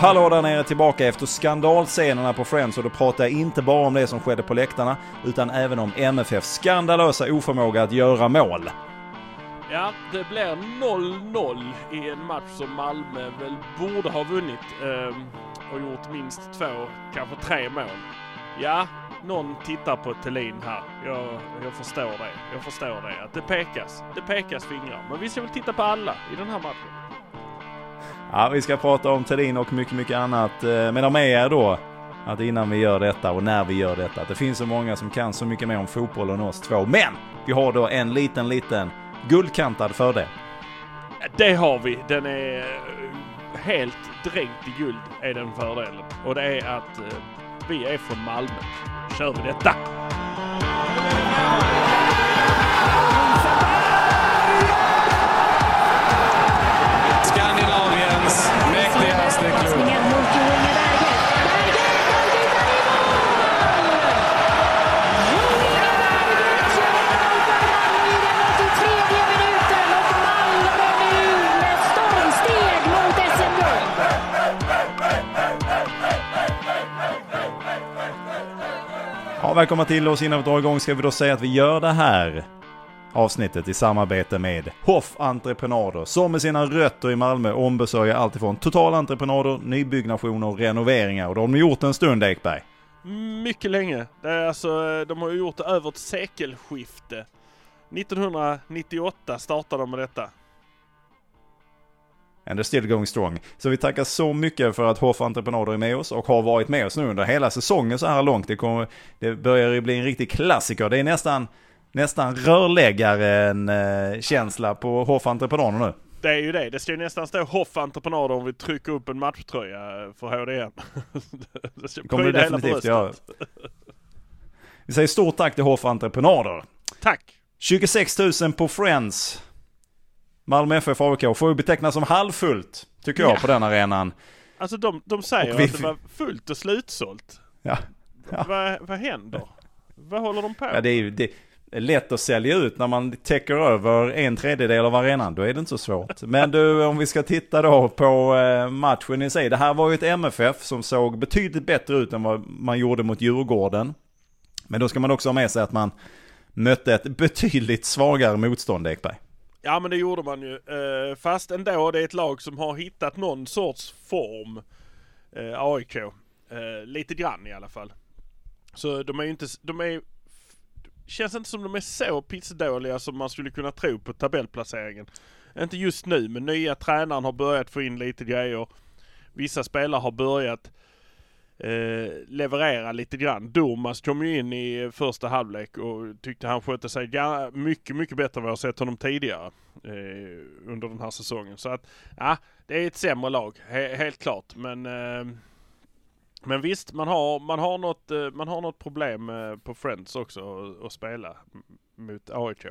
Hallå där nere tillbaka efter skandalscenerna på Friends och då pratar jag inte bara om det som skedde på läktarna utan även om MFFs skandalösa oförmåga att göra mål. Ja, det blir 0-0 i en match som Malmö väl borde ha vunnit eh, och gjort minst två, kanske tre mål. Ja, någon tittar på Thelin här. Jag, jag förstår det. Jag förstår det. Att det pekas. Det pekas fingrar. Men vi ska väl titta på alla i den här matchen. Ja, vi ska prata om Thedin och mycket, mycket annat. Eh, men de är då att innan vi gör detta och när vi gör detta, att det finns så många som kan så mycket mer om fotboll än oss två. Men vi har då en liten, liten guldkantad fördel. Det har vi. Den är eh, helt dränkt i guld är den fördelen. Och det är att eh, vi är från Malmö. kör vi detta! Välkomna till oss. Innan vi drar igång ska vi då säga att vi gör det här avsnittet i samarbete med Hoff Entreprenader som med sina rötter i Malmö ombesörjer alltifrån totalentreprenader, nybyggnationer och renoveringar. Och det har de gjort en stund Ekberg. Mycket länge. Det är alltså, de har gjort det över ett sekelskifte. 1998 startade de med detta. And they're still going strong. Så vi tackar så mycket för att Hoff Entreprenader är med oss och har varit med oss nu under hela säsongen så här långt. Det, kommer, det börjar ju bli en riktig klassiker. Det är nästan, nästan rörläggaren-känsla på Hoff Entreprenader nu. Det är ju det. Det ska ju nästan stå Hoff Entreprenader om vi trycker upp en matchtröja för HDM. det ska kommer det definitivt göra. Vi säger stort tack till Hoff Entreprenader. Tack! 26 000 på Friends. Malmö FF AIK får ju betecknas som halvfullt, tycker jag, ja. på den arenan. Alltså de, de säger vi... att det var fullt och slutsålt. Ja. ja. Vad, vad händer? Vad håller de på Ja, det är ju det är lätt att sälja ut när man täcker över en tredjedel av arenan. Då är det inte så svårt. Men du, om vi ska titta då på eh, matchen i sig. Det här var ju ett MFF som såg betydligt bättre ut än vad man gjorde mot Djurgården. Men då ska man också ha med sig att man mötte ett betydligt svagare motstånd, Ekberg. Ja men det gjorde man ju. Eh, fast ändå, det är ett lag som har hittat någon sorts form. Eh, AIK. Eh, lite grann i alla fall. Så de är ju inte, de är Känns inte som de är så pissdåliga som man skulle kunna tro på tabellplaceringen. Inte just nu, men nya tränaren har börjat få in lite grejer. Vissa spelare har börjat eh, leverera lite grann. Domas kom ju in i första halvlek och tyckte han skötte sig mycket, mycket bättre än vad jag sett honom tidigare eh, under den här säsongen. Så att, ja, det är ett sämre lag, he helt klart. Men, eh, men visst, man har, man har, något, eh, man har något problem eh, på Friends också att spela mot AIK.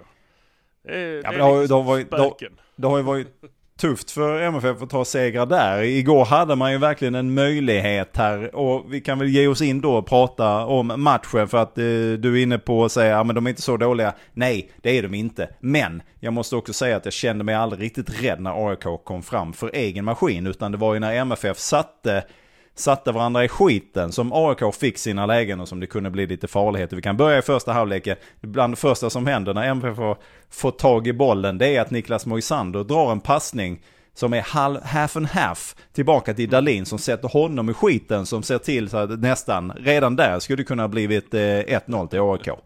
Det, ja, det, det, har, det, har varit, det, det har ju varit tufft för MFF att ta segrar där. Igår hade man ju verkligen en möjlighet här och vi kan väl ge oss in då och prata om matchen för att eh, du är inne på att säga att ja, de är inte så dåliga. Nej, det är de inte. Men jag måste också säga att jag kände mig aldrig riktigt rädd när AIK kom fram för egen maskin utan det var ju när MFF satte satte varandra i skiten som AIK fick sina lägen och som det kunde bli lite farligheter. Vi kan börja i första halvleken. Bland det första som händer när MFF får, får tag i bollen det är att Niklas Moisander drar en passning som är half and half tillbaka till Dalin som sätter honom i skiten som ser till så att nästan redan där skulle det kunna blivit eh, 1-0 till AIK.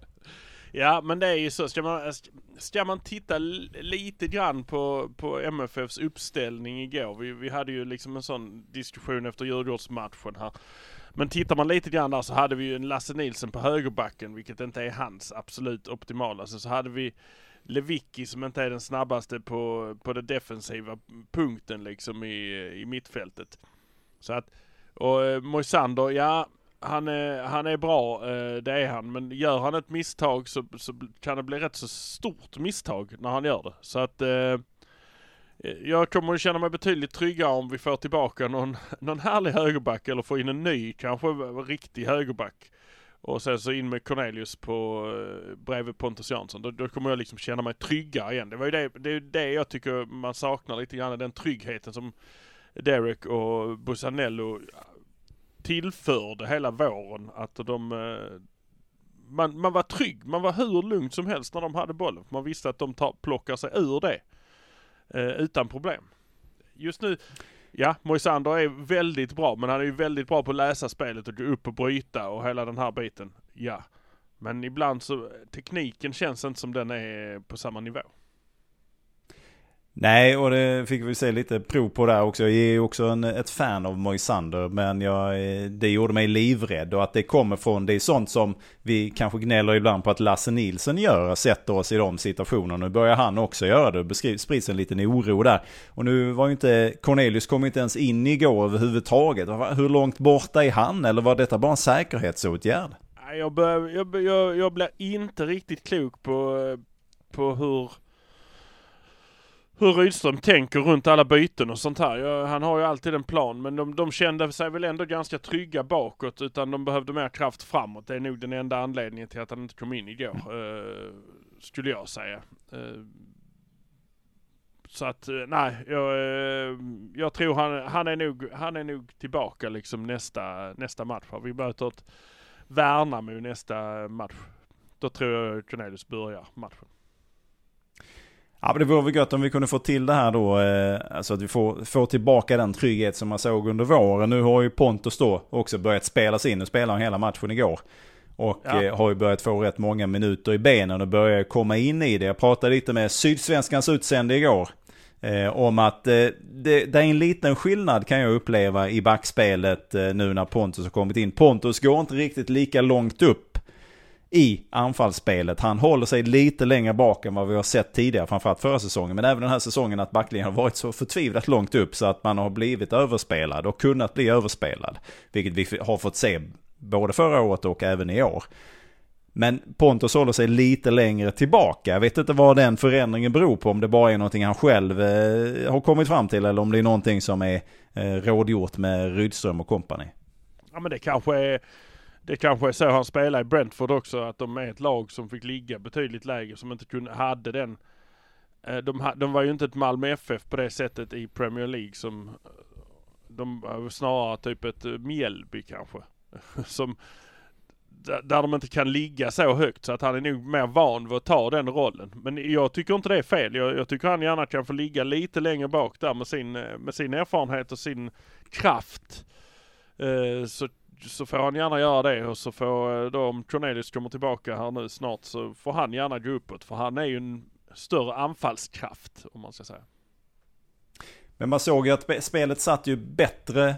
Ja, men det är ju så. Ska man, ska man titta lite grann på, på MFFs uppställning igår. Vi, vi hade ju liksom en sån diskussion efter Djurgårdsmatchen här. Men tittar man lite grann där så hade vi ju en Lasse Nilsen på högerbacken, vilket inte är hans absolut optimalaste. Så hade vi Lewicki som inte är den snabbaste på, på den defensiva punkten liksom i, i mittfältet. Så att, och eh, Moisander, ja han är, han är bra, eh, det är han. Men gör han ett misstag så, så kan det bli rätt så stort misstag när han gör det. Så att eh, eh jag kommer att känna mig betydligt tryggare om vi får tillbaka någon, någon härlig högerback eller får in en ny, kanske riktig högerback. Och sen så in med Cornelius på, eh, bredvid Pontus Jansson. Då, då, kommer jag liksom känna mig tryggare igen. Det var ju det, det, är det jag tycker man saknar lite grann, den tryggheten som Derek och Busanello tillförde hela våren. Att de eh, man, man var trygg, man var hur lugn som helst när de hade bollen. Man visste att de tar, plockar sig ur det eh, utan problem. Just nu, ja, Moisander är väldigt bra, men han är ju väldigt bra på att läsa spelet och gå upp och bryta och hela den här biten. Ja, men ibland så, tekniken känns inte som den är på samma nivå. Nej, och det fick vi se lite prov på där också. Jag är ju också en, ett fan av Moisander, men jag, eh, det gjorde mig livrädd. Och att det kommer från, det är sånt som vi kanske gnäller ibland på att Lasse Nilsson gör, sätter oss i de situationerna. Nu börjar han också göra det, det sprids en liten oro där. Och nu var ju inte, Cornelius kom inte ens in igår överhuvudtaget. Hur långt borta är han, eller var detta bara en säkerhetsåtgärd? Jag, bör, jag, jag, jag blir inte riktigt klok på, på hur hur Rydström tänker runt alla byten och sånt här. Jag, han har ju alltid en plan men de, de kände sig väl ändå ganska trygga bakåt utan de behövde mer kraft framåt. Det är nog den enda anledningen till att han inte kom in igår. Uh, skulle jag säga. Uh, så att uh, nej, jag, jag tror han, han, är nog, han är nog tillbaka liksom nästa, nästa match. Vi möter ett Värnamo nästa match. Då tror jag Cornelius börjar matchen. Ja men det vore väl gött om vi kunde få till det här då. Eh, alltså att vi får, får tillbaka den trygghet som man såg under våren. Nu har ju Pontus då också börjat spelas in. Nu spelade han hela matchen igår. Och ja. eh, har ju börjat få rätt många minuter i benen och börjar komma in i det. Jag pratade lite med Sydsvenskans utsände igår. Eh, om att eh, det, det, är en liten skillnad kan jag uppleva i backspelet nu när Pontus har kommit in. Pontus går inte riktigt lika långt upp i anfallsspelet. Han håller sig lite längre bak än vad vi har sett tidigare, framförallt förra säsongen. Men även den här säsongen att backlinjen har varit så förtvivlat långt upp så att man har blivit överspelad och kunnat bli överspelad. Vilket vi har fått se både förra året och även i år. Men Pontus håller sig lite längre tillbaka. Jag vet inte vad den förändringen beror på. Om det bara är någonting han själv eh, har kommit fram till eller om det är någonting som är eh, rådgjort med Rydström och kompani. Ja men det kanske är det kanske är så han spelar i Brentford också, att de är ett lag som fick ligga betydligt lägre, som inte kunde, hade den. Eh, de, de var ju inte ett Malmö FF på det sättet i Premier League som, eh, de var snarare typ ett Mjällby kanske. Som, där de inte kan ligga så högt så att han är nog mer van vid att ta den rollen. Men jag tycker inte det är fel. Jag, jag tycker han gärna kan få ligga lite längre bak där med sin, med sin erfarenhet och sin kraft. så så får han gärna göra det och så får eh, då om Cornelius kommer tillbaka här nu snart så får han gärna gå uppåt för han är ju en större anfallskraft om man ska säga. Men man såg ju att spelet satt ju bättre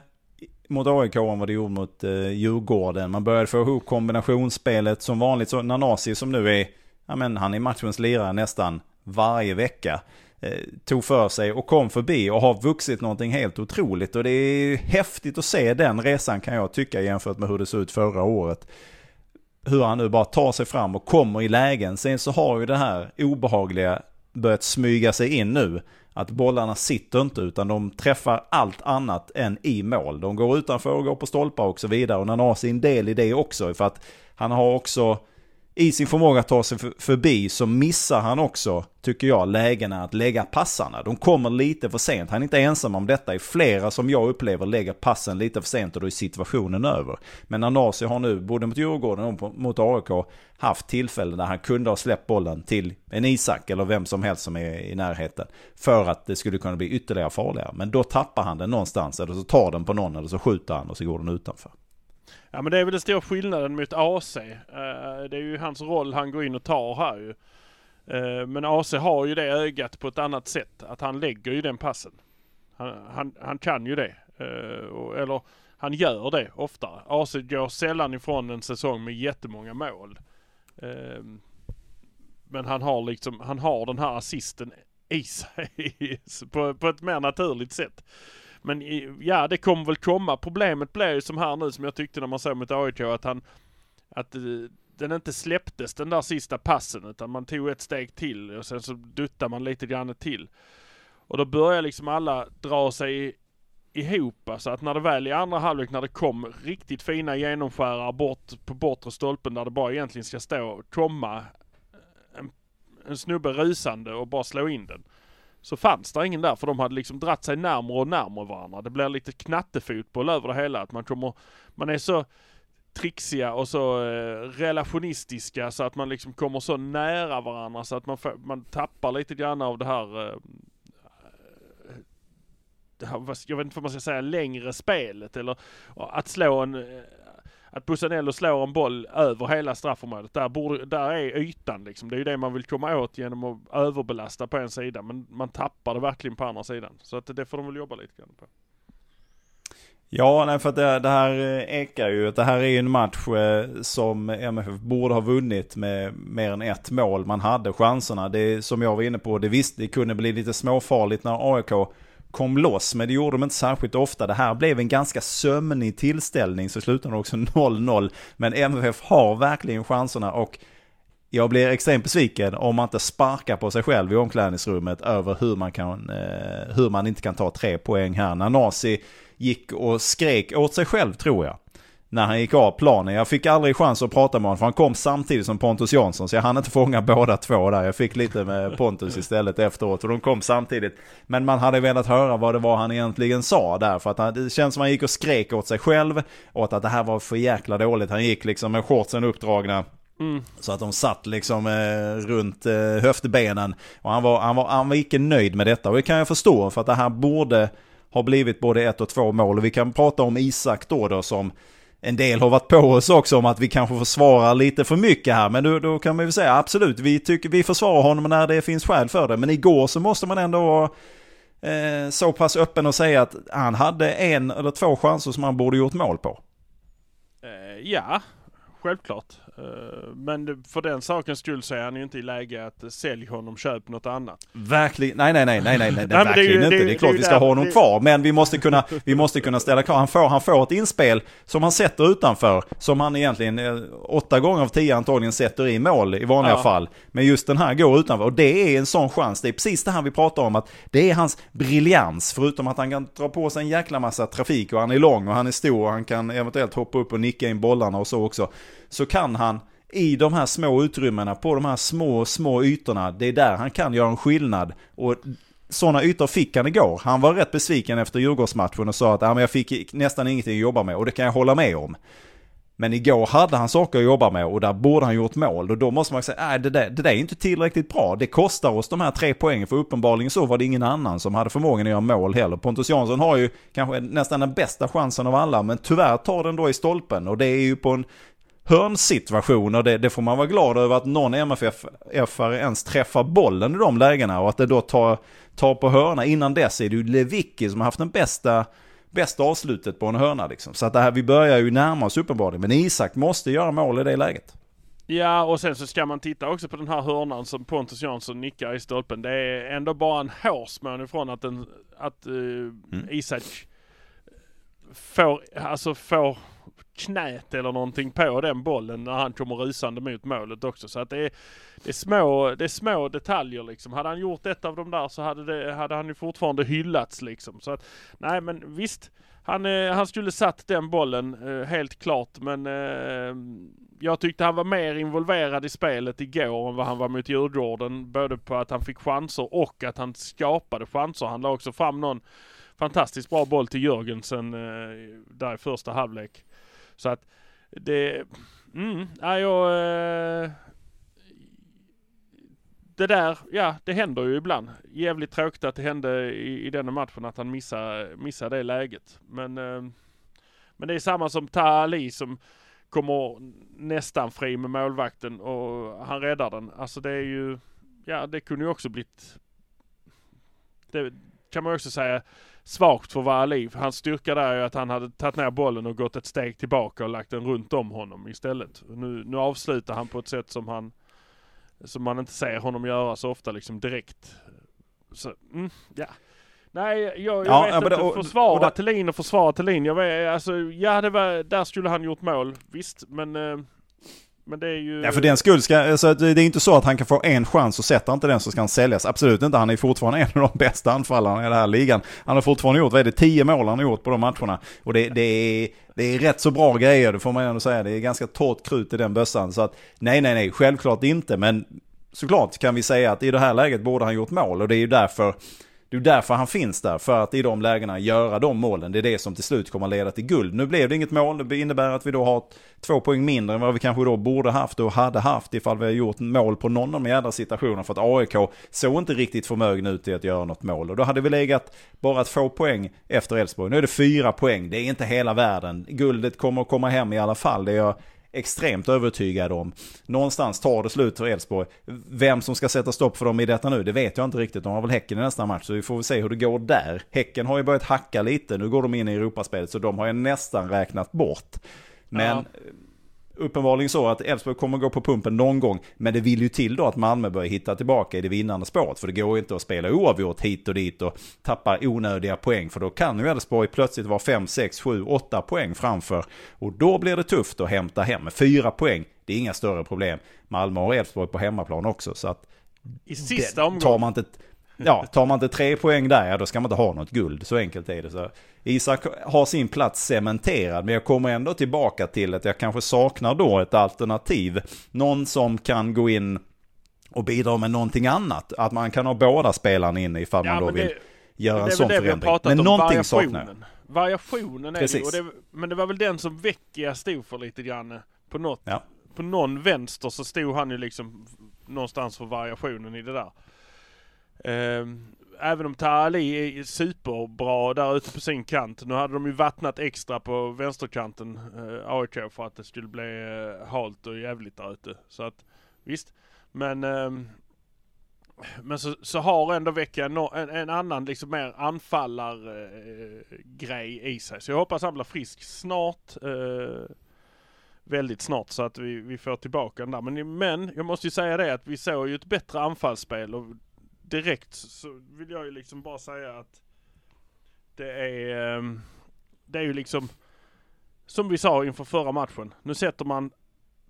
mot AIK än vad det gjorde mot eh, Djurgården. Man började få ihop kombinationsspelet som vanligt. Så Nanasi som nu är, ja men han är matchens lirare nästan varje vecka. Eh, tog för sig och kom förbi och har vuxit någonting helt otroligt. Och det är häftigt att se den resan kan jag tycka jämfört med hur det såg ut förra året. Hur han nu bara tar sig fram och kommer i lägen. Sen så har ju det här obehagliga börjat smyga sig in nu. Att bollarna sitter inte utan de träffar allt annat än i mål. De går utanför och går på stolpar och så vidare. Och Nanasi är en del i det också. För att han har också i sin förmåga att ta sig förbi så missar han också, tycker jag, lägena att lägga passarna. De kommer lite för sent. Han är inte ensam om detta. Det är flera som jag upplever lägger passen lite för sent och då är situationen över. Men Anasi har nu, både mot Djurgården och mot AIK, haft tillfällen där han kunde ha släppt bollen till en Isak eller vem som helst som är i närheten. För att det skulle kunna bli ytterligare farligare. Men då tappar han den någonstans eller så tar den på någon eller så skjuter han och så går den utanför. Ja men det är väl den stora skillnaden mot AC. Uh, eh, det är ju hans roll han går in och tar här ju. Uh, men AC har ju det ögat på ett annat sätt. Att han lägger ju den passen. Han, han, han kan ju det. Uh, och, eller han gör det oftare. AC går sällan ifrån en säsong med jättemånga mål. Ehm, men han har liksom, han har den här assisten i sig på, på ett mer naturligt sätt. Men ja, det kommer väl komma. Problemet blir ju som här nu som jag tyckte när man såg mot AIK att han, att eh, den inte släpptes den där sista passen utan man tog ett steg till och sen så duttade man lite grann till. Och då börjar liksom alla dra sig ihop. Så att när det väl i andra halvlek när det kom riktigt fina genomskärare bort på bortre stolpen där det bara egentligen ska stå, komma eh, en, en snubbe rusande och bara slå in den så fanns det ingen där för de hade liksom dratt sig närmare och närmare varandra. Det blir lite knattefotboll över det hela. Att man kommer, man är så trixiga och så eh, relationistiska så att man liksom kommer så nära varandra så att man, får, man tappar lite grann av det här, eh, det här jag vet inte vad man ska säga, längre spelet eller att slå en eh, att Busanello slår en boll över hela straffområdet. Där, borde, där är ytan liksom. Det är ju det man vill komma åt genom att överbelasta på en sida. Men man tappar det verkligen på andra sidan. Så att det får de väl jobba lite grann på. Ja, nej, för att det, det, här eh, ekar ju. Det här är ju en match eh, som MFF borde ha vunnit med mer än ett mål. Man hade chanserna. Det som jag var inne på, det visst, det kunde bli lite småfarligt när AIK kom loss, men det gjorde de inte särskilt ofta. Det här blev en ganska sömnig tillställning, så slutade också 0-0. Men MFF har verkligen chanserna och jag blir extremt besviken om man inte sparkar på sig själv i omklädningsrummet över hur man, kan, eh, hur man inte kan ta tre poäng här. Nanasi gick och skrek åt sig själv tror jag. När han gick av planen. Jag fick aldrig chans att prata med honom för han kom samtidigt som Pontus Jansson. Så jag hann inte fånga båda två där. Jag fick lite med Pontus istället efteråt. Och de kom samtidigt. Men man hade velat höra vad det var han egentligen sa där. För att det känns som han gick och skrek åt sig själv. Och att det här var för jäkla dåligt. Han gick liksom med shortsen uppdragna. Mm. Så att de satt liksom eh, runt eh, höftbenen. Och han var, han, var, han var icke nöjd med detta. Och det kan jag förstå. För att det här borde har blivit både ett och två mål. Och vi kan prata om Isak då, då som en del har varit på oss också om att vi kanske försvarar lite för mycket här. Men då, då kan man ju säga absolut, vi, tycker, vi försvarar honom när det finns skäl för det. Men igår så måste man ändå vara eh, så pass öppen och säga att han hade en eller två chanser som han borde gjort mål på. Eh, ja, självklart. Eh, men för den sakens skull så är han ju inte i läge att sälja honom, köp något annat. Verkligen, nej nej nej nej nej, nej, nej verkligen det, inte. Det, det är klart det, vi ska ha honom kvar. Men vi måste kunna, vi måste kunna ställa krav. Han får, han får ett inspel som han sätter utanför. Som han egentligen eh, åtta gånger av tio antagligen sätter i mål i vanliga ja. fall. Men just den här går utanför. Och det är en sån chans. Det är precis det här vi pratar om. Att det är hans briljans. Förutom att han kan dra på sig en jäkla massa trafik och han är lång och han är stor och han kan eventuellt hoppa upp och nicka in bollarna och så också så kan han i de här små utrymmena, på de här små, små ytorna, det är där han kan göra en skillnad. Och sådana ytor fick han igår. Han var rätt besviken efter Djurgårdsmatchen och sa att ah, men jag fick nästan ingenting att jobba med och det kan jag hålla med om. Men igår hade han saker att jobba med och där borde han gjort mål. Och då måste man säga, nej det där, det där är inte tillräckligt bra. Det kostar oss de här tre poängen för uppenbarligen så var det ingen annan som hade förmågan att göra mål heller. Pontus Jansson har ju kanske nästan den bästa chansen av alla men tyvärr tar den då i stolpen och det är ju på en hörnsituationer. Det, det får man vara glad över att någon MFF-are ens träffar bollen i de lägena och att det då tar, tar på hörna. Innan dess är det ju Lewicki som har haft den bästa bästa avslutet på en hörna liksom. Så att det här, vi börjar ju närma oss uppenbarligen. Men Isak måste göra mål i det läget. Ja, och sen så ska man titta också på den här hörnan som Pontus Jansson nickar i stolpen. Det är ändå bara en hårsmån ifrån att, den, att uh, mm. Isak får, alltså får knät eller någonting på den bollen när han kommer rusande mot målet också. Så att det är, det är, små, det är små detaljer liksom. Hade han gjort ett av de där så hade, det, hade han ju fortfarande hyllats liksom. Så att, nej men visst. Han, eh, han skulle satt den bollen eh, helt klart men eh, jag tyckte han var mer involverad i spelet igår än vad han var mot Djurgården. Både på att han fick chanser och att han skapade chanser. Han la också fram någon fantastiskt bra boll till Jörgensen där i första halvlek. Så att det, mm, ja, jag, eh, det där, ja det händer ju ibland. Jävligt tråkigt att det hände i, i denna matchen att han missade, missade det läget. Men, eh, men det är samma som Ali som kommer nästan fri med målvakten och han räddar den. Alltså det är ju, ja det kunde ju också blivit, det kan man också säga, svagt för Wali. Hans styrka där är att han hade tagit ner bollen och gått ett steg tillbaka och lagt den runt om honom istället. Nu, nu avslutar han på ett sätt som han som man inte ser honom göra så ofta liksom direkt. Så, mm, ja. Nej, jag, jag ja, vet inte. Och, försvara och, Thelin och försvara Thelin. Jag vet, alltså, ja, det var, där skulle han gjort mål. Visst, men eh, men det är ju... Ja för den skull ska, alltså, det är inte så att han kan få en chans och sätter inte den så ska han säljas. Absolut inte, han är fortfarande en av de bästa anfallarna i den här ligan. Han har fortfarande gjort, vad är det, tio mål han har gjort på de matcherna. Och det, det, är, det är rätt så bra grejer, det får man ändå säga. Det är ganska torrt krut i den bössan. Så att nej, nej, nej, självklart inte. Men såklart kan vi säga att i det här läget borde han gjort mål och det är ju därför det är därför han finns där, för att i de lägena göra de målen. Det är det som till slut kommer att leda till guld. Nu blev det inget mål, det innebär att vi då har två poäng mindre än vad vi kanske då borde haft och hade haft ifall vi har gjort mål på någon av de jädra situationerna. För att AIK såg inte riktigt förmögna ut i att göra något mål. Och då hade vi legat bara två poäng efter Elfsborg. Nu är det fyra poäng, det är inte hela världen. Guldet kommer att komma hem i alla fall, det är jag extremt övertygad om. Någonstans tar det slut för Elfsborg. Vem som ska sätta stopp för dem i detta nu, det vet jag inte riktigt. De har väl Häcken i nästa match, så vi får väl se hur det går där. Häcken har ju börjat hacka lite, nu går de in i Europaspelet, så de har jag nästan räknat bort. Men ja uppenbarligen så att Elfsborg kommer gå på pumpen någon gång. Men det vill ju till då att Malmö börjar hitta tillbaka i det vinnande spåret. För det går ju inte att spela oavgjort hit och dit och tappa onödiga poäng. För då kan ju Elfsborg plötsligt vara 5, 6, 7, 8 poäng framför. Och då blir det tufft att hämta hem. Fyra poäng, det är inga större problem. Malmö har Elfsborg på hemmaplan också. Så att I sista omgången. Tar man inte Ja, tar man inte tre poäng där, ja, då ska man inte ha något guld. Så enkelt är det. Så Isak har sin plats cementerad, men jag kommer ändå tillbaka till att jag kanske saknar då ett alternativ. Någon som kan gå in och bidra med någonting annat. Att man kan ha båda spelarna inne ifall ja, man då vill det, göra en sån förändring. Men någonting saknar jag. Variationen är Precis. det, det, men det var väl den som Vecchia stod för lite grann. På något, ja. på någon vänster så stod han ju liksom någonstans för variationen i det där. Ehm, även om Tali är superbra där ute på sin kant. Nu hade de ju vattnat extra på vänsterkanten, eh, AIK, för att det skulle bli eh, halt och jävligt där ute. Så att visst. Men, eh, men så, så har ändå Vecchia en, en, en, annan liksom mer anfallargrej eh, i sig. Så jag hoppas han blir frisk snart. Eh, väldigt snart så att vi, vi får tillbaka den där. Men, men jag måste ju säga det att vi såg ju ett bättre anfallsspel och direkt så vill jag ju liksom bara säga att det är, ehm, det är ju liksom som vi sa inför förra matchen. Nu sätter man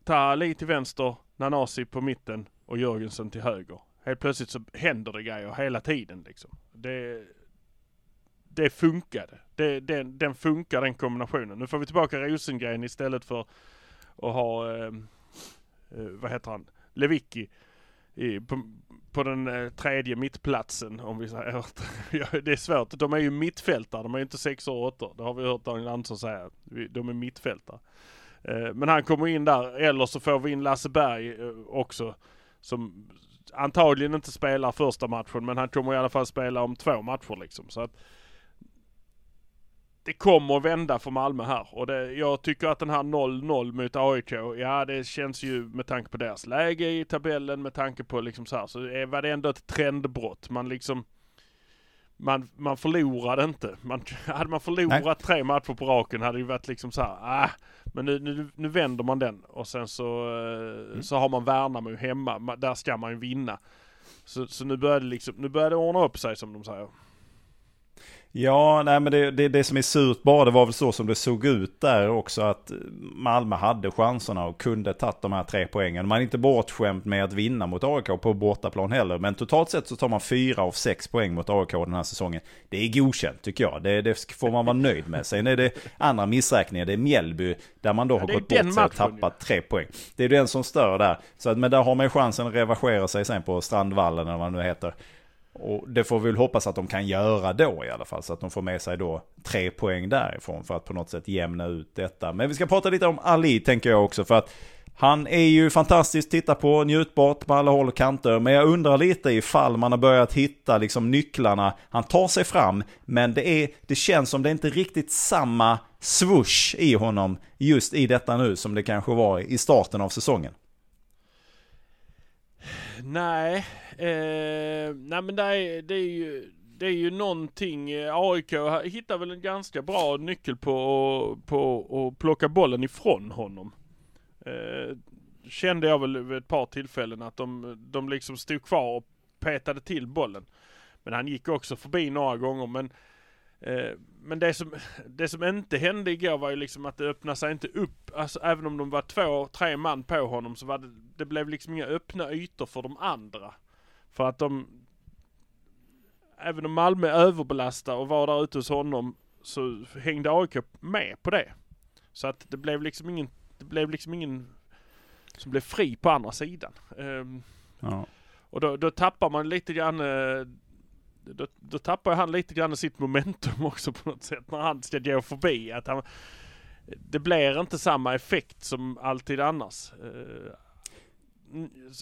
Tahali till vänster, Nanasi på mitten och Jörgensen till höger. Helt plötsligt så händer det grejer hela tiden liksom. Det, det funkade. Det, den, den funkar den kombinationen. Nu får vi tillbaka Rosengren istället för att ha, ehm, eh, vad heter han, Levicki på, på den eh, tredje mittplatsen om vi säger. det är svårt. De är ju mittfältare. De är ju inte sex och åtta. Det har vi hört Daniel Andersson säga. De är mittfältare. Eh, men han kommer in där. Eller så får vi in Lasse Berg eh, också. Som antagligen inte spelar första matchen. Men han kommer i alla fall spela om två matcher liksom. Så att det kommer att vända för Malmö här. Och det, jag tycker att den här 0-0 mot AIK, ja det känns ju med tanke på deras läge i tabellen, med tanke på liksom så här, så var det ändå ett trendbrott. Man liksom, man, man förlorade inte. Man, hade man förlorat Nej. tre matcher på raken hade det varit liksom så här, ah, men nu, nu, nu vänder man den och sen så, eh, mm. så har man Värnamo hemma, där ska man ju vinna. Så, så nu börjar det liksom, nu börjar det ordna upp sig som de säger. Ja, nej men det, det, det, som är surt bara, det var väl så som det såg ut där också att Malmö hade chanserna och kunde tagit de här tre poängen. Man är inte bortskämt med att vinna mot AIK på bortaplan heller, men totalt sett så tar man fyra av sex poäng mot AIK den här säsongen. Det är godkänt tycker jag, det, det får man vara nöjd med. Sen är det andra missräkningar, det är Mjällby där man då har gått bort sig och tappat tre poäng. Det är den som stör där. Så att, men där har man ju chansen att revanschera sig sen på Strandvallen eller vad det nu heter. Och det får vi väl hoppas att de kan göra då i alla fall. Så att de får med sig då tre poäng därifrån för att på något sätt jämna ut detta. Men vi ska prata lite om Ali tänker jag också. För att han är ju fantastiskt titta på, njutbart på alla håll och kanter. Men jag undrar lite ifall man har börjat hitta liksom nycklarna. Han tar sig fram, men det, är, det känns som det inte riktigt samma swoosh i honom just i detta nu som det kanske var i starten av säsongen. Nej, eh, nej men det är, det är ju det är ju någonting, eh, AIK hittar väl en ganska bra nyckel på, på att plocka bollen ifrån honom. Eh, kände jag väl vid ett par tillfällen att de, de liksom stod kvar och petade till bollen. Men han gick också förbi några gånger men eh, men det som, det som inte hände igår var ju liksom att det öppnade sig inte upp. Alltså även om de var två, tre man på honom så var det, det blev liksom inga öppna ytor för de andra. För att de, även om Malmö överbelastade och var där ute hos honom så hängde AIK med på det. Så att det blev liksom ingen, det blev liksom ingen som blev fri på andra sidan. Um, Ja. Och då, då tappar man lite grann eh, då, då tappar han lite grann sitt momentum också på något sätt när han ska gå förbi. Att han, det blir inte samma effekt som alltid annars. Eh,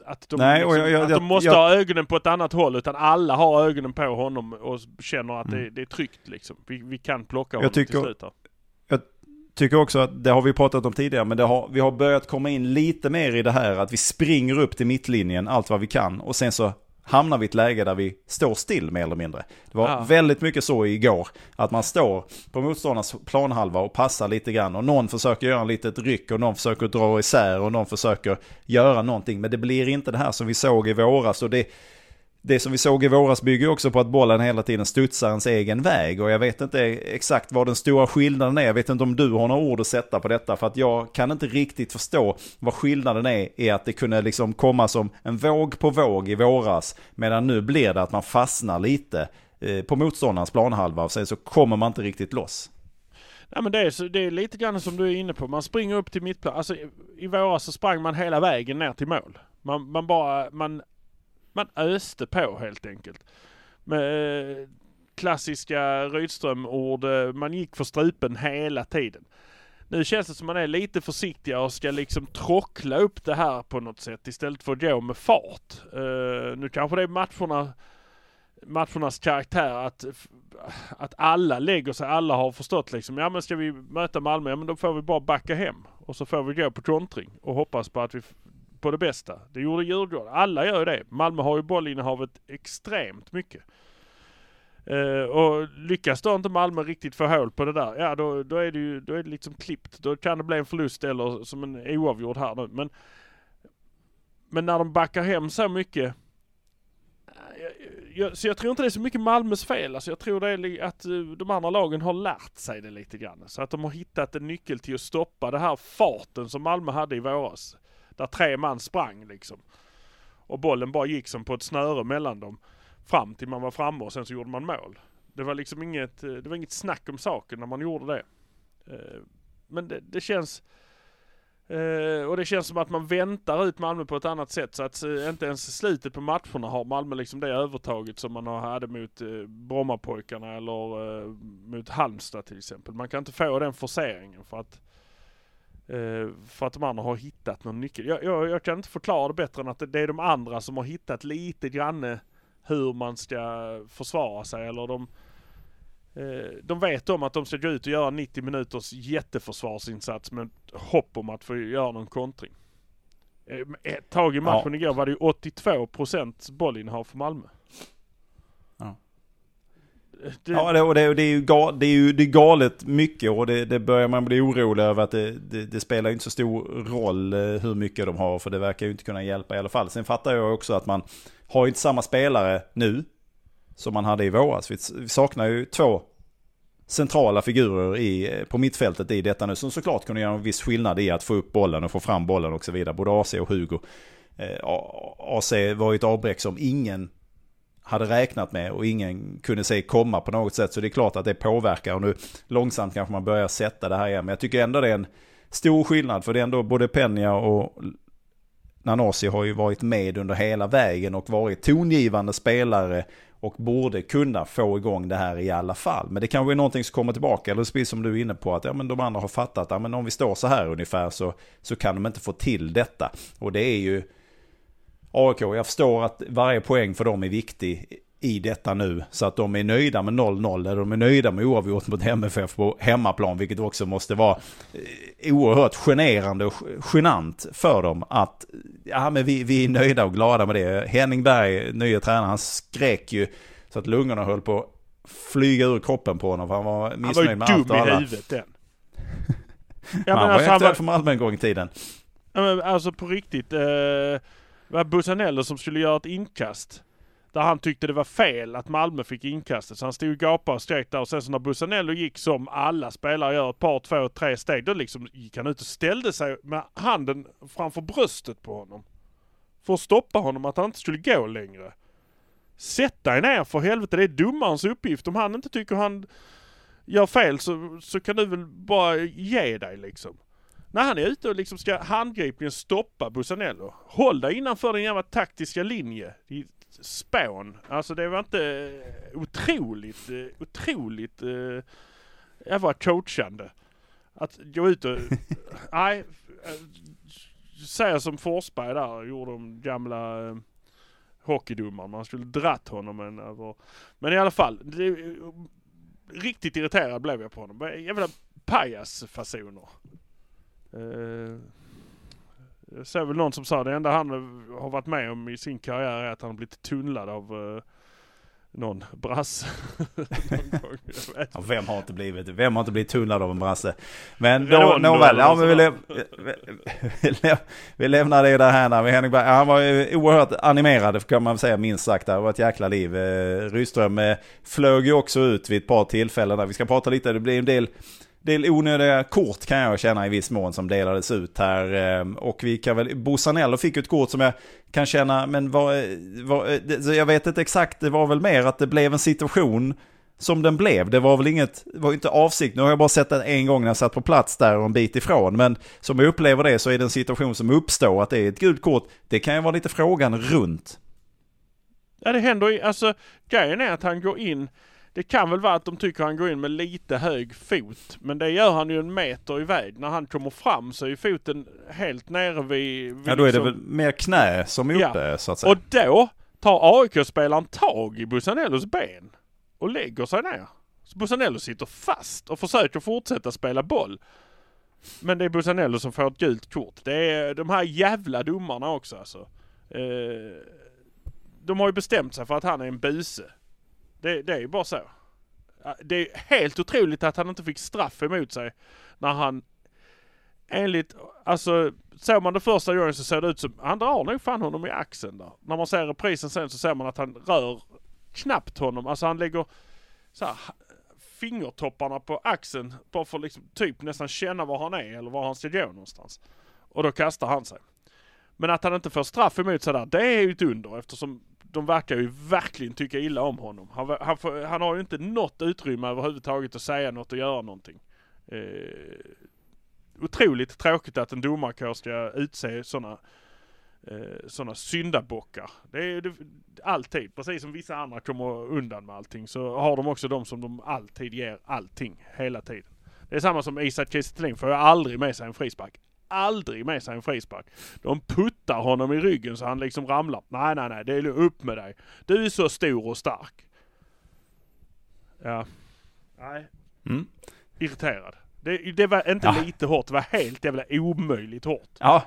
att de, Nej, liksom, jag, jag, att de måste jag, ha ögonen på ett annat håll utan alla har ögonen på honom och känner att mm. det, det, är tryggt liksom. Vi, vi kan plocka honom tycker, till slut här. Jag tycker också att, det har vi pratat om tidigare, men har, vi har börjat komma in lite mer i det här att vi springer upp till mittlinjen allt vad vi kan och sen så hamnar vi i ett läge där vi står still mer eller mindre. Det var ja. väldigt mycket så igår, att man står på motståndarnas planhalva och passar lite grann och någon försöker göra en litet ryck och någon försöker dra isär och någon försöker göra någonting. Men det blir inte det här som vi såg i våras och det, det som vi såg i våras bygger också på att bollen hela tiden studsar ens egen väg och jag vet inte exakt vad den stora skillnaden är. Jag vet inte om du har några ord att sätta på detta för att jag kan inte riktigt förstå vad skillnaden är i att det kunde liksom komma som en våg på våg i våras medan nu blir det att man fastnar lite eh, på motståndarens planhalva och sen så kommer man inte riktigt loss. Nej men det är, det är lite grann som du är inne på. Man springer upp till mittplan. Alltså i våras så sprang man hela vägen ner till mål. Man, man bara, man man öste på helt enkelt. Med eh, klassiska Rydström-ord, eh, man gick för strupen hela tiden. Nu känns det som man är lite försiktigare och ska liksom trockla upp det här på något sätt istället för att gå med fart. Uh, nu kanske det är matcherna, matchernas karaktär att, att alla lägger sig, alla har förstått liksom, ja men ska vi möta Malmö, ja men då får vi bara backa hem. Och så får vi gå på kontring och hoppas på att vi på det bästa. Det gjorde Djurgården. Alla gör ju det. Malmö har ju bollinnehavet extremt mycket. Uh, och lyckas då inte Malmö riktigt få hål på det där, ja då, då är det ju då är det liksom klippt. Då kan det bli en förlust eller som en oavgjord här nu. Men, men när de backar hem så mycket jag, jag, så jag tror inte det är så mycket Malmös fel. Alltså jag tror det är att eh, de andra lagen har lärt sig det lite grann. Så att de har hittat en nyckel till att stoppa det här farten som Malmö hade i våras. Där tre man sprang liksom. Och bollen bara gick som på ett snöre mellan dem. Fram till man var framme och sen så gjorde man mål. Det var liksom inget, eh, det var inget snack om saken när man gjorde det. Eh, men det, det känns... Eh, och det känns som att man väntar ut Malmö på ett annat sätt så att inte ens slutet på matcherna har Malmö liksom det övertaget som man hade mot Brommapojkarna eller mot Halmstad till exempel. Man kan inte få den forceringen för att för att de andra har hittat någon nyckel. Jag, jag, jag, kan inte förklara det bättre än att det är de andra som har hittat lite grann hur man ska försvara sig eller de eh, de vet om att de ska gå ut och göra 90 minuters jätteförsvarsinsats med hopp om att få göra någon kontring. Eh, ett tag i matchen ja. igår var det ju 82% bollinnehav för Malmö det... Ja, det, och det, det, är ju gal, det är ju det är galet mycket och det, det börjar man bli orolig över att det, det, det, spelar inte så stor roll eh, hur mycket de har för det verkar ju inte kunna hjälpa i alla fall. Sen fattar jag också att man har inte samma spelare nu som man hade i våras. Vi, saknar ju två centrala figurer i, eh, på mittfältet i detta nu som såklart kunde göra en viss skillnad i att få upp bollen och få fram bollen och så vidare. Både AC och Hugo. Eh, AC var ju ett avbräck som ingen hade räknat med och ingen kunde se komma på något sätt. Så det är klart att det påverkar och nu långsamt kanske man börjar sätta det här igen. Men jag tycker ändå det är en stor skillnad för det är ändå både Peña och Nanasi har ju varit med under hela vägen och varit tongivande spelare och borde kunna få igång det här i alla fall. Men det kanske är någonting som kommer tillbaka, eller precis som du är inne på, att ja, men de andra har fattat att ja, men om vi står så här ungefär så, så kan de inte få till detta. Och det är ju AIK, jag förstår att varje poäng för dem är viktig i detta nu. Så att de är nöjda med 0-0 eller de är nöjda med oavgjort mot MFF på hemmaplan. Vilket också måste vara eh, oerhört generande och genant för dem att ja, men vi, vi är nöjda och glada med det. Henning Berg, nya tränaren, han skrek ju så att lungorna höll på att flyga ur kroppen på honom. För han var missnöjd med allt och alla. Han var ju dum i huvudet den. ja, han var alltså, aktuell för Malmö en gång i tiden. Ja, men alltså på riktigt. Eh det var Busanello som skulle göra ett inkast. Där han tyckte det var fel att Malmö fick inkastet. Så han stod och gapade och skrek där. Och sen så när Busanello gick som alla spelare gör, ett par, två, tre steg. Då liksom gick han ut och ställde sig med handen framför bröstet på honom. För att stoppa honom att han inte skulle gå längre. Sätt dig ner för helvete, det är domarens uppgift. Om han inte tycker han gör fel så, så kan du väl bara ge dig liksom när han är ute och liksom ska handgripligen stoppa Busanello. Håll dig innanför din jävla taktiska linje. Spån. Alltså det var inte otroligt, otroligt uh, jävla coachande. Att gå ut och, nej, säga som Forsberg där gjorde de gamla uh, hockeydomaren. Man skulle dratt honom en över. Men i alla fall. Det, riktigt irriterad blev jag på honom. Jävla pajasfasoner. Uh, jag såg väl någon som sa det enda han har varit med om i sin karriär är att han blivit tunnlad av uh, någon brasse. ja, vem har inte blivit, vem har inte blivit tunnlad av en brasse? Men då, nåväl, ja men vi, läm vi, vi lämnar det där här när vi Henrik Berg, han var oerhört animerad kan man säga minst sagt. Det var ett jäkla liv. Eh, Rydström eh, flög ju också ut vid ett par tillfällen där. Vi ska prata lite, det blir en del del onödiga kort kan jag känna i viss mån som delades ut här. Ehm, och vi kan väl, Bosanello fick ett kort som jag kan känna, men var, var, jag vet inte exakt, det var väl mer att det blev en situation som den blev. Det var väl inget, det var inte avsikt. Nu har jag bara sett den en gång när jag satt på plats där och en bit ifrån. Men som jag upplever det så är det en situation som uppstår att det är ett gult kort. Det kan ju vara lite frågan runt. Ja det händer ju, alltså grejen är att han går in det kan väl vara att de tycker han går in med lite hög fot. Men det gör han ju en meter iväg. När han kommer fram så är ju foten helt nere vid... vid ja då är liksom... det väl mer knä som är uppe ja. så att säga. Och då tar AIK-spelaren tag i Busanellos ben. Och lägger sig ner. Så Busanello sitter fast och försöker fortsätta spela boll. Men det är Busanello som får ett gult kort. Det är de här jävla domarna också alltså. Eh, de har ju bestämt sig för att han är en buse. Det, det är ju bara så. Det är helt otroligt att han inte fick straff emot sig när han enligt, alltså såg man det första gången så ser det ut som, han drar nog fan honom i axeln där. När man ser reprisen sen så ser man att han rör knappt honom, alltså han lägger så här, fingertopparna på axeln bara för liksom typ nästan känna var han är eller var han ska gå någonstans. Och då kastar han sig. Men att han inte får straff emot sig där, det är ju ett under eftersom de verkar ju verkligen tycka illa om honom. Han, han, han har ju inte något utrymme överhuvudtaget att säga något och göra någonting. Eh, otroligt tråkigt att en domarkår ska utse sådana eh, sådana syndabockar. Det är det, alltid, precis som vissa andra kommer undan med allting så har de också de som de alltid ger allting, hela tiden. Det är samma som Isak Kiese får ju aldrig med sig en frispark aldrig med sig en frispark. De puttar honom i ryggen så han liksom ramlar. Nej, nej, nej, det är upp med dig. Du är så stor och stark. Ja. Nej. Mm. Irriterad. Det, det var inte ja. lite hårt, det var helt jävla omöjligt hårt. Ja,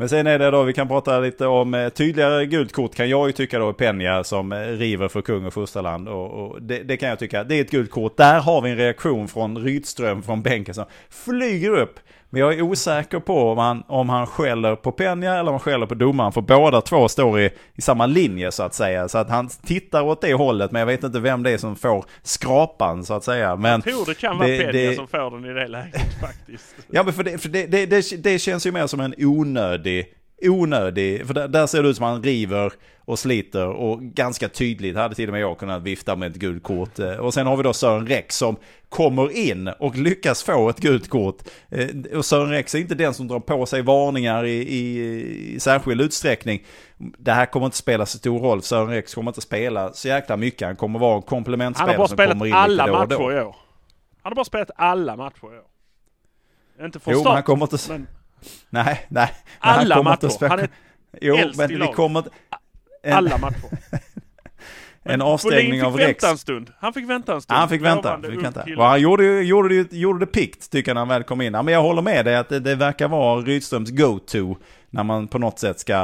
men sen är det då, vi kan prata lite om eh, tydligare gult kort kan jag ju tycka då Penja som eh, river för kung och fosterland. Och, och det, det, kan jag tycka, det är ett gult kort. Där har vi en reaktion från Rydström från bänken som flyger upp men jag är osäker på om han, om han skäller på Penja eller om han skäller på domaren. För båda två står i, i samma linje så att säga. Så att han tittar åt det hållet. Men jag vet inte vem det är som får skrapan så att säga. Men jag tror det kan vara Penja det, som får den i det läget faktiskt. Ja men för det, för det, det, det, det känns ju mer som en onödig onödig, för där, där, ser det ut som han river och sliter och ganska tydligt hade till och med jag kunnat vifta med ett gult kort. Eh, och sen har vi då Sören Rex som kommer in och lyckas få ett gult kort. Eh, och Sören Rex är inte den som drar på sig varningar i, i, i särskild utsträckning. Det här kommer inte spela så stor roll. Sören Rex kommer inte spela så jäkla mycket. Han kommer vara en komplementspelare som kommer in lite då och då. Han har bara spelat alla matcher i år. Han har bara spelat alla matcher i år. Inte från jo, start. Men han kommer inte... Men... Nej, nej. Alla han matcher. Han är jo, men vi kommer. En... Alla matcher. en avstängning av Rex. Han fick vänta en stund. Han fick vänta en stund. Han fick vänta. Fick vänta. Och han gjorde, gjorde, gjorde det pikt tycker jag när han väl kom in. Ja, men jag håller med dig att det, det verkar vara Rydströms go-to när man på något sätt ska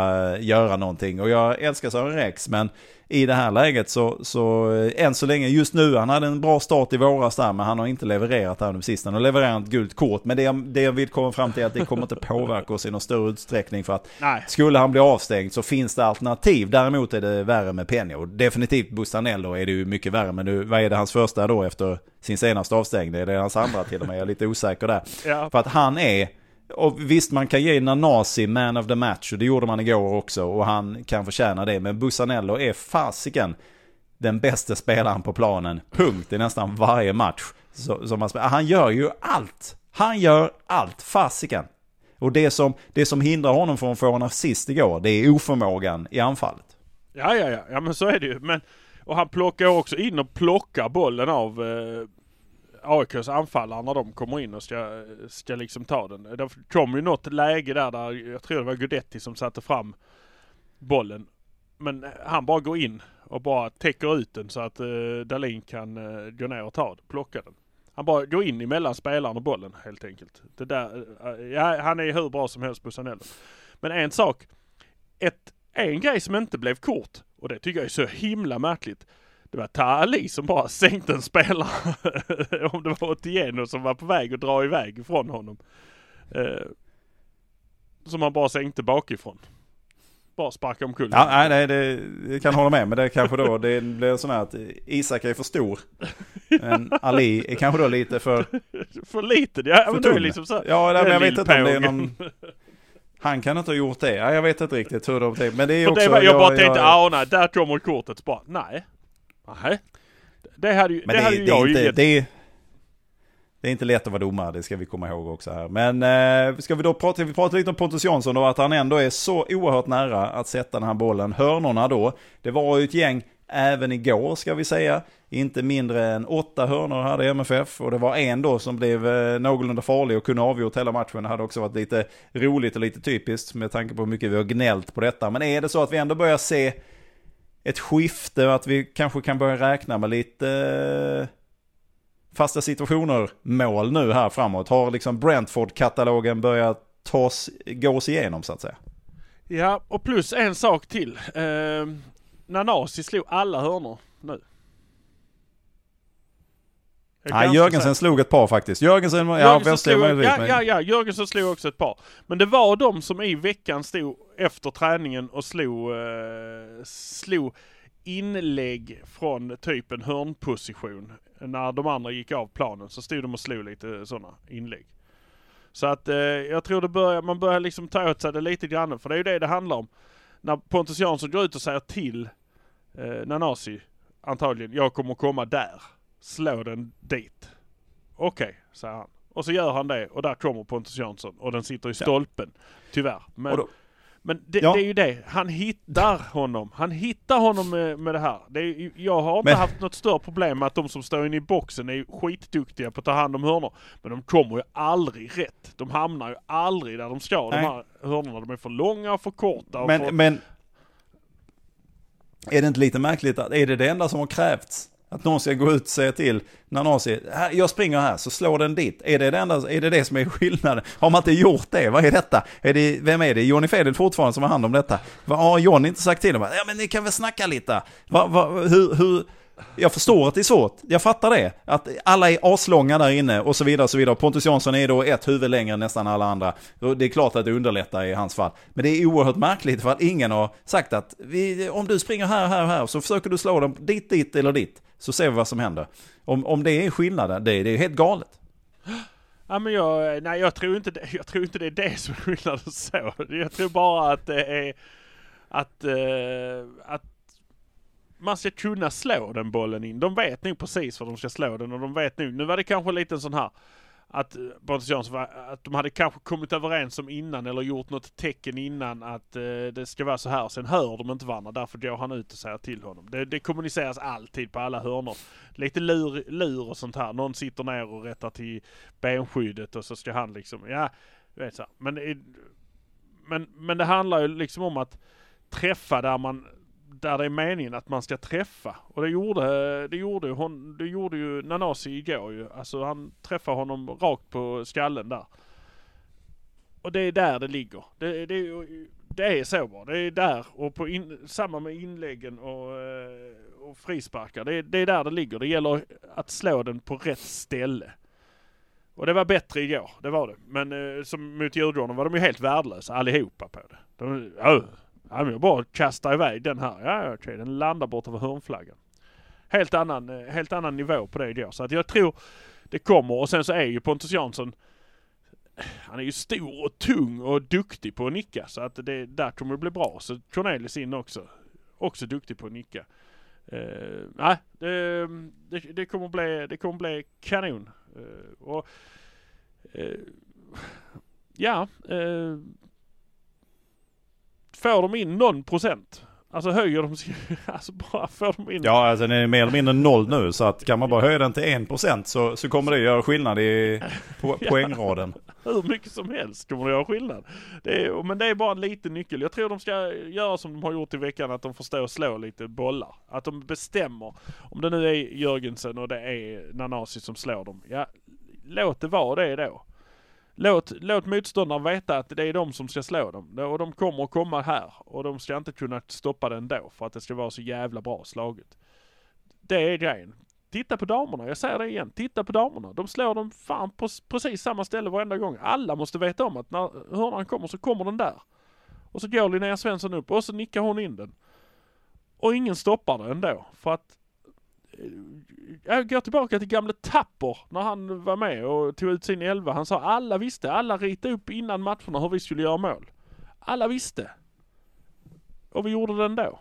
göra någonting. Och jag älskar Sören Rex men i det här läget så, så eh, än så länge, just nu, han hade en bra start i våras där men han har inte levererat här nu sist. Han har levererat ett gult kort men det, det jag vill komma fram till är att det kommer inte påverka oss i någon större utsträckning för att Nej. skulle han bli avstängd så finns det alternativ. Däremot är det värre med Penny och definitivt Bustanello är det ju mycket värre men nu, vad är det hans första då efter sin senaste avstängning? Är det hans andra till och med? Jag är lite osäker där. Ja. För att han är och visst, man kan ge Nanasi man of the match och det gjorde man igår också och han kan förtjäna det. Men Busanello är fasiken den bästa spelaren på planen. Punkt i nästan varje match. Så, som han, han gör ju allt. Han gör allt, fasiken. Och det som, det som hindrar honom från att få en assist igår, det är oförmågan i anfallet. Ja, ja, ja, ja men så är det ju. Men, och han plockar också in och plockar bollen av eh, AIKs anfallare när de kommer in och ska, ska liksom ta den. Det kom ju något läge där, där jag tror det var Gudetti som satte fram bollen. Men han bara går in och bara täcker ut den så att eh, uh, Dalin kan uh, gå ner och ta den, plocka den. Han bara går in emellan spelaren och bollen helt enkelt. Det där, uh, ja, han är hur bra som helst Bussanello. Men en sak. Ett, en grej som inte blev kort och det tycker jag är så himla märkligt. Det var Tali som bara sänkte en spelare. Om det var Otieno som var på väg att dra iväg ifrån honom. Eh, som han bara sänkte bakifrån bara sparka omkull. Ja, nej, nej, det, det kan hålla med. Men det kanske då, det blir sån här att Isak är för stor. Men Ali är kanske då lite för... för liten, ja. För men tunn. liksom så, ja, men jag vet inte om det är någon... Han kan inte ha gjort det. Ja, jag vet inte riktigt hur det Men det är också... Det var, jag, jag bara tänkte, ja, nej, där kommer kortet. Bara, nej. Nej. Det hade ju, men det, det hade ju jag inte, ju det, det är inte lätt att vara domare, det ska vi komma ihåg också här. Men eh, ska vi då prata, vi pratar lite om Pontus Jansson och att han ändå är så oerhört nära att sätta den här bollen. Hörnorna då, det var ju ett gäng även igår ska vi säga. Inte mindre än åtta hörnor hade MFF och det var en då som blev eh, någorlunda farlig och kunde avgjort hela matchen. Det hade också varit lite roligt och lite typiskt med tanke på hur mycket vi har gnällt på detta. Men är det så att vi ändå börjar se ett skifte och att vi kanske kan börja räkna med lite eh, fasta situationer mål nu här framåt? Har liksom Brentford-katalogen börjat tas, gås igenom så att säga? Ja, och plus en sak till. Eh, Nanasi slog alla hörnor nu. Nej, Jörgensen slog ett par faktiskt. Jörgensen, ja, Jörgensen slog, ja, ja, ja, Jörgensen slog också ett par. Men det var de som i veckan stod efter träningen och slog, eh, slog inlägg från typ en hörnposition när de andra gick av planen så stod de och slog lite sådana inlägg. Så att eh, jag tror det börjar, man börjar liksom ta åt sig det lite grann, för det är ju det det handlar om. När Pontus Jansson går ut och säger till eh, Nanasi, antagligen, jag kommer komma där. Slå den dit. Okej, okay, säger han. Och så gör han det och där kommer Pontus Jansson och den sitter i stolpen. Ja. Tyvärr. Men då, men det, ja. det, är ju det, han hittar honom. Han hittar honom med, med det här. Det är, jag har inte Men... haft något större problem med att de som står inne i boxen är skitduktiga på att ta hand om hörnor. Men de kommer ju aldrig rätt. De hamnar ju aldrig där de ska, Nej. de här hörnorna. De är för långa och för korta. Och men, för... men är det inte lite märkligt att är det det enda som har krävts? Att någon ska gå ut och säga till när någon säger jag springer här så slår den dit. Är det det, enda, är det det som är skillnaden? Har man inte gjort det? Vad är detta? Är det, vem är det? Johnny Fedel fortfarande som har hand om detta? Vad har Johnny inte sagt till dem? Ja men ni kan väl snacka lite. Va, va, hur, hur, jag förstår att det är svårt, jag fattar det. Att alla är aslånga där inne och så vidare och så vidare. Pontus Jansson är då ett huvud längre än nästan alla andra. Det är klart att det underlättar i hans fall. Men det är oerhört märkligt för att ingen har sagt att vi, om du springer här, här, här så försöker du slå dem dit, dit eller dit. Så ser vi vad som händer. Om, om det är skillnaden, det, det är helt galet. Ja men jag, nej jag tror inte det, jag tror inte det är det som är skillnaden så. Jag tror bara att det är att, eh, att man ska kunna slå den bollen in. De vet nog precis var de ska slå den och de vet nog, nu var det kanske lite en sån här att eh, Pontus Jansson att de hade kanske kommit överens om innan eller gjort något tecken innan att eh, det ska vara så här. Sen hör de inte varandra, därför går han ut och säger till honom. Det, det kommuniceras alltid på alla hörnor. Lite lur, lur och sånt här. Någon sitter ner och rättar till benskyddet och så ska han liksom, ja, vet så. Men, eh, men, men det handlar ju liksom om att träffa där man där det är meningen att man ska träffa. Och det gjorde, det gjorde, hon, det gjorde ju Nanasi igår ju. Alltså han träffade honom rakt på skallen där. Och det är där det ligger. Det, det, det är så bra. Det är där och på in, samma med inläggen och, eh, och frisparkar. Det, det är där det ligger. Det gäller att slå den på rätt ställe. Och det var bättre igår, det var det. Men eh, som mot Djurgården var de ju helt värdelösa allihopa på det. De, öh. Ja, men jag bara kastar iväg den här. Ja, okej, den landar bort över hörnflaggan. Helt annan, eh, helt annan nivå på det då. Så att jag tror det kommer. Och sen så är ju Pontus Jansson, han är ju stor och tung och duktig på att nicka. Så att det där kommer det bli bra. Så Cornelis in också. Också duktig på att nicka. Uh, nej, det, det, det, kommer bli, det kommer bli kanon. Uh, och, uh, ja, får de in någon procent Alltså höjer de alltså bara får de in... Ja, alltså den är mer eller mindre noll nu. Så att kan man bara höja den till 1% så, så kommer det göra skillnad i po ja, poängraden. Hur mycket som helst kommer det göra skillnad. Det är, men det är bara en liten nyckel. Jag tror de ska göra som de har gjort i veckan, att de får stå och slå lite bollar. Att de bestämmer. Om det nu är Jörgensen och det är Nanasi som slår dem. Ja, låt det vara det då. Låt, låt motståndaren veta att det är de som ska slå dem. Och de kommer att komma här. Och de ska inte kunna stoppa det ändå för att det ska vara så jävla bra slaget. Det är grejen. Titta på damerna, jag säger det igen. Titta på damerna. De slår dem fan på precis samma ställe varenda gång. Alla måste veta om att när hörnan kommer så kommer den där. Och så går Linnea Svensson upp och så nickar hon in den. Och ingen stoppar det ändå. För att Eh, jag går tillbaka till gamle Tapper när han var med och tog ut sin elva. Han sa alla visste, alla ritade upp innan matcherna hur vi skulle göra mål. Alla visste. Och vi gjorde det ändå.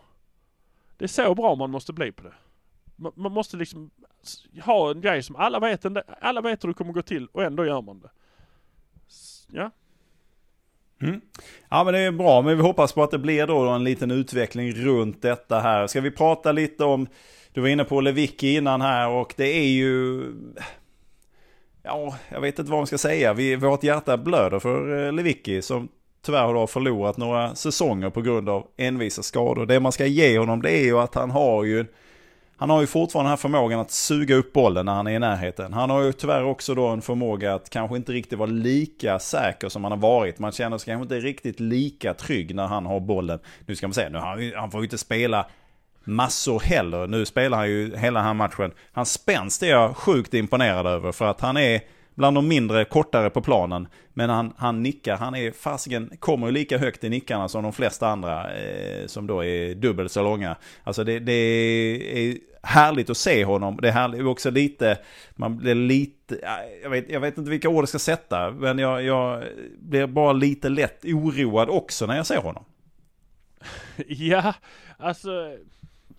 Det är så bra man måste bli på det. Man måste liksom ha en grej som alla vet, alla vet hur det kommer gå till och ändå gör man det. Ja. Mm. Ja men det är bra, men vi hoppas på att det blir då en liten utveckling runt detta här. Ska vi prata lite om du var inne på Lewicki innan här och det är ju... Ja, jag vet inte vad man ska säga. Vi, vårt hjärta blöder för eh, Lewicki som tyvärr har förlorat några säsonger på grund av envisa skador. Det man ska ge honom det är ju att han har ju han har ju fortfarande den här förmågan att suga upp bollen när han är i närheten. Han har ju tyvärr också då en förmåga att kanske inte riktigt vara lika säker som han har varit. Man känner sig kanske inte riktigt lika trygg när han har bollen. Nu ska man säga, nu han, han får ju inte spela massor heller. Nu spelar han ju hela den här matchen. Hans spänst är jag sjukt imponerad över för att han är bland de mindre kortare på planen. Men han, han nickar, han är fasiken, kommer ju lika högt i nickarna som de flesta andra eh, som då är dubbelt så långa. Alltså det, det är härligt att se honom. Det är härligt, också lite, man blir lite, jag vet, jag vet inte vilka ord jag ska sätta, men jag, jag blir bara lite lätt oroad också när jag ser honom. Ja, alltså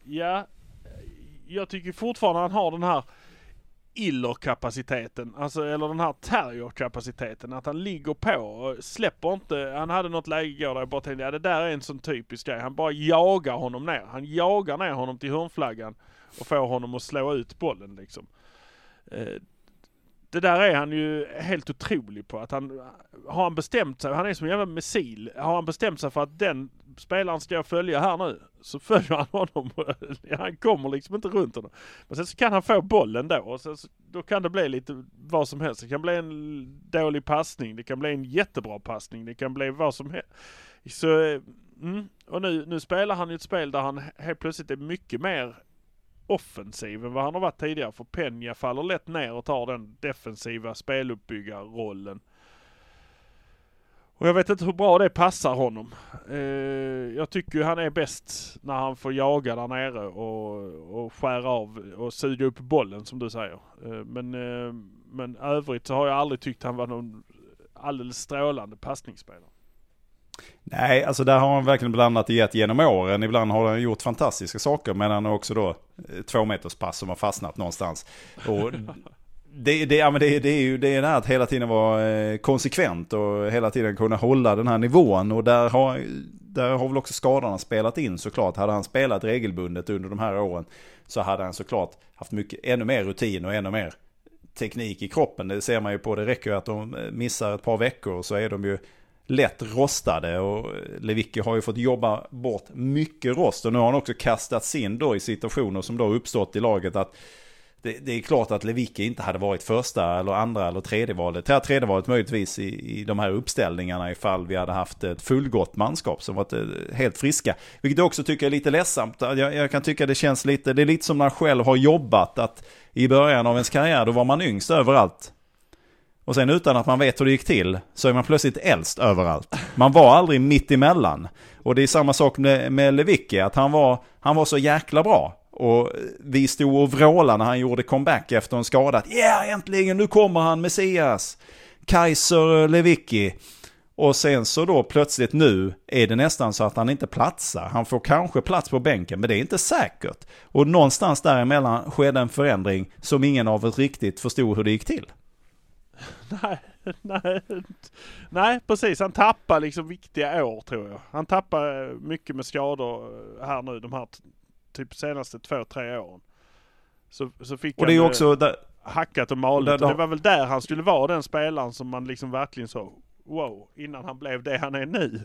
Ja, jag tycker fortfarande han har den här illerkapaciteten, alltså eller den här terrierkapaciteten. Att han ligger på och släpper inte. Han hade något läge igår där jag bara tänkte, ja det där är en sån typisk grej. Han bara jagar honom ner. Han jagar ner honom till hörnflaggan och får honom att slå ut bollen liksom. Eh, det där är han ju helt otrolig på. Att han, har han bestämt sig, han är som en jävla missil. Har han bestämt sig för att den spelaren ska jag följa här nu, så följer han honom. han kommer liksom inte runt honom. Men sen så kan han få bollen då och sen så, då kan det bli lite vad som helst. Det kan bli en dålig passning, det kan bli en jättebra passning, det kan bli vad som helst. Så, mm, och nu, nu spelar han ju ett spel där han helt plötsligt är mycket mer offensiv än vad han har varit tidigare. För Peña faller lätt ner och tar den defensiva speluppbyggarrollen. Och jag vet inte hur bra det passar honom. Eh, jag tycker ju han är bäst när han får jaga där nere och, och skära av och suga upp bollen som du säger. Eh, men, eh, men övrigt så har jag aldrig tyckt han var någon alldeles strålande passningsspelare. Nej, alltså där har han verkligen blandat i ett genom åren. Ibland har han gjort fantastiska saker, men han har också då eh, två meters pass som har fastnat någonstans. Och det, det, ja, men det, det är ju det, är det att hela tiden vara eh, konsekvent och hela tiden kunna hålla den här nivån. Och där har, där har väl också skadorna spelat in såklart. Hade han spelat regelbundet under de här åren så hade han såklart haft mycket, ännu mer rutin och ännu mer teknik i kroppen. Det ser man ju på, det räcker ju att de eh, missar ett par veckor så är de ju lätt rostade och Lewicki har ju fått jobba bort mycket rost och nu har han också kastats in då i situationer som då uppstått i laget att det, det är klart att Lewicki inte hade varit första eller andra eller tredje valet. Det tredje valet möjligtvis i, i de här uppställningarna ifall vi hade haft ett fullgott manskap som varit eh, helt friska. Vilket jag också tycker är lite ledsamt. Jag, jag kan tycka det känns lite, det är lite som när man själv har jobbat att i början av ens karriär då var man yngst överallt. Och sen utan att man vet hur det gick till så är man plötsligt äldst överallt. Man var aldrig mitt emellan. Och det är samma sak med, med Lewicki, att han var, han var så jäkla bra. Och vi stod och vrålade när han gjorde comeback efter en skada. Ja, yeah, äntligen, nu kommer han, Messias! Kaiser Lewicki. Och sen så då plötsligt nu är det nästan så att han inte platsar. Han får kanske plats på bänken, men det är inte säkert. Och någonstans däremellan skedde en förändring som ingen av oss riktigt förstod hur det gick till. Nej, nej, nej precis. Han tappar liksom viktiga år tror jag. Han tappar mycket med skador här nu de här typ senaste två, tre åren. Så, så fick och det är han också där, hackat och malet. Där, och det var väl där han skulle vara den spelaren som man liksom verkligen så wow, innan han blev det han är nu.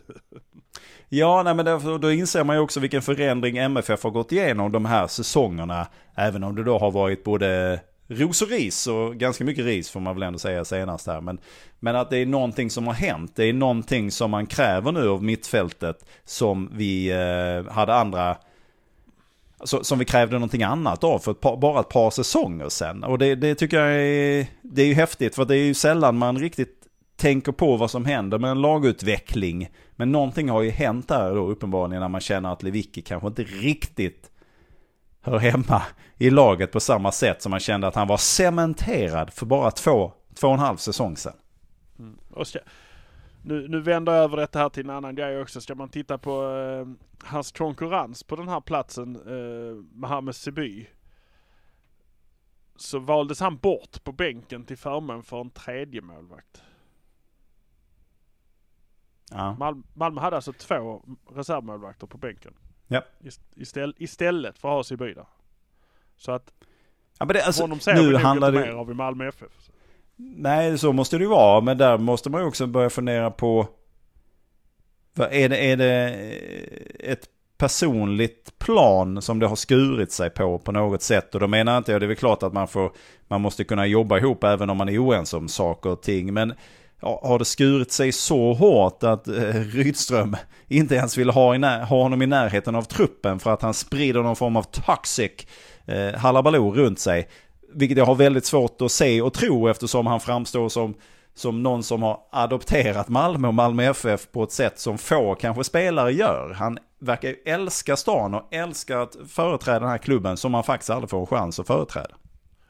ja, nej, men därför, då inser man ju också vilken förändring MFF har gått igenom de här säsongerna. Även om det då har varit både ros och ris och ganska mycket ris får man väl ändå säga senast här. Men, men att det är någonting som har hänt. Det är någonting som man kräver nu av mittfältet som vi eh, hade andra som vi krävde någonting annat av för ett par, bara ett par säsonger sedan. Och det, det tycker jag är, det är ju häftigt för det är ju sällan man riktigt tänker på vad som händer med en lagutveckling. Men någonting har ju hänt där då uppenbarligen när man känner att Lewicki kanske inte riktigt hör hemma i laget på samma sätt som man kände att han var cementerad för bara två, två och en halv säsong sedan. Mm. Nu, nu vänder jag över detta här till en annan grej också. Ska man titta på eh, hans konkurrens på den här platsen, eh, Mohamed Seby. Så valdes han bort på bänken till förmån för en tredje målvakt. Ja. Mal Malmö hade alltså två reservmålvakter på bänken. Ja. Iställ istället för att ha Seby där. Så att ja, men det, alltså, honom ser nu vi nog inte mer av i Malmö FF. Nej, så måste det ju vara. Men där måste man ju också börja fundera på... Är det, är det ett personligt plan som det har skurit sig på på något sätt? Och då menar inte jag, det är väl klart att man, får, man måste kunna jobba ihop även om man är oense om saker och ting. Men har det skurit sig så hårt att eh, Rydström inte ens vill ha, ha honom i närheten av truppen för att han sprider någon form av toxic eh, halabaloo runt sig. Vilket jag har väldigt svårt att se och tro eftersom han framstår som, som någon som har adopterat Malmö och Malmö FF på ett sätt som få kanske spelare gör. Han verkar ju älska stan och älskar att företräda den här klubben som han faktiskt aldrig får en chans att företräda.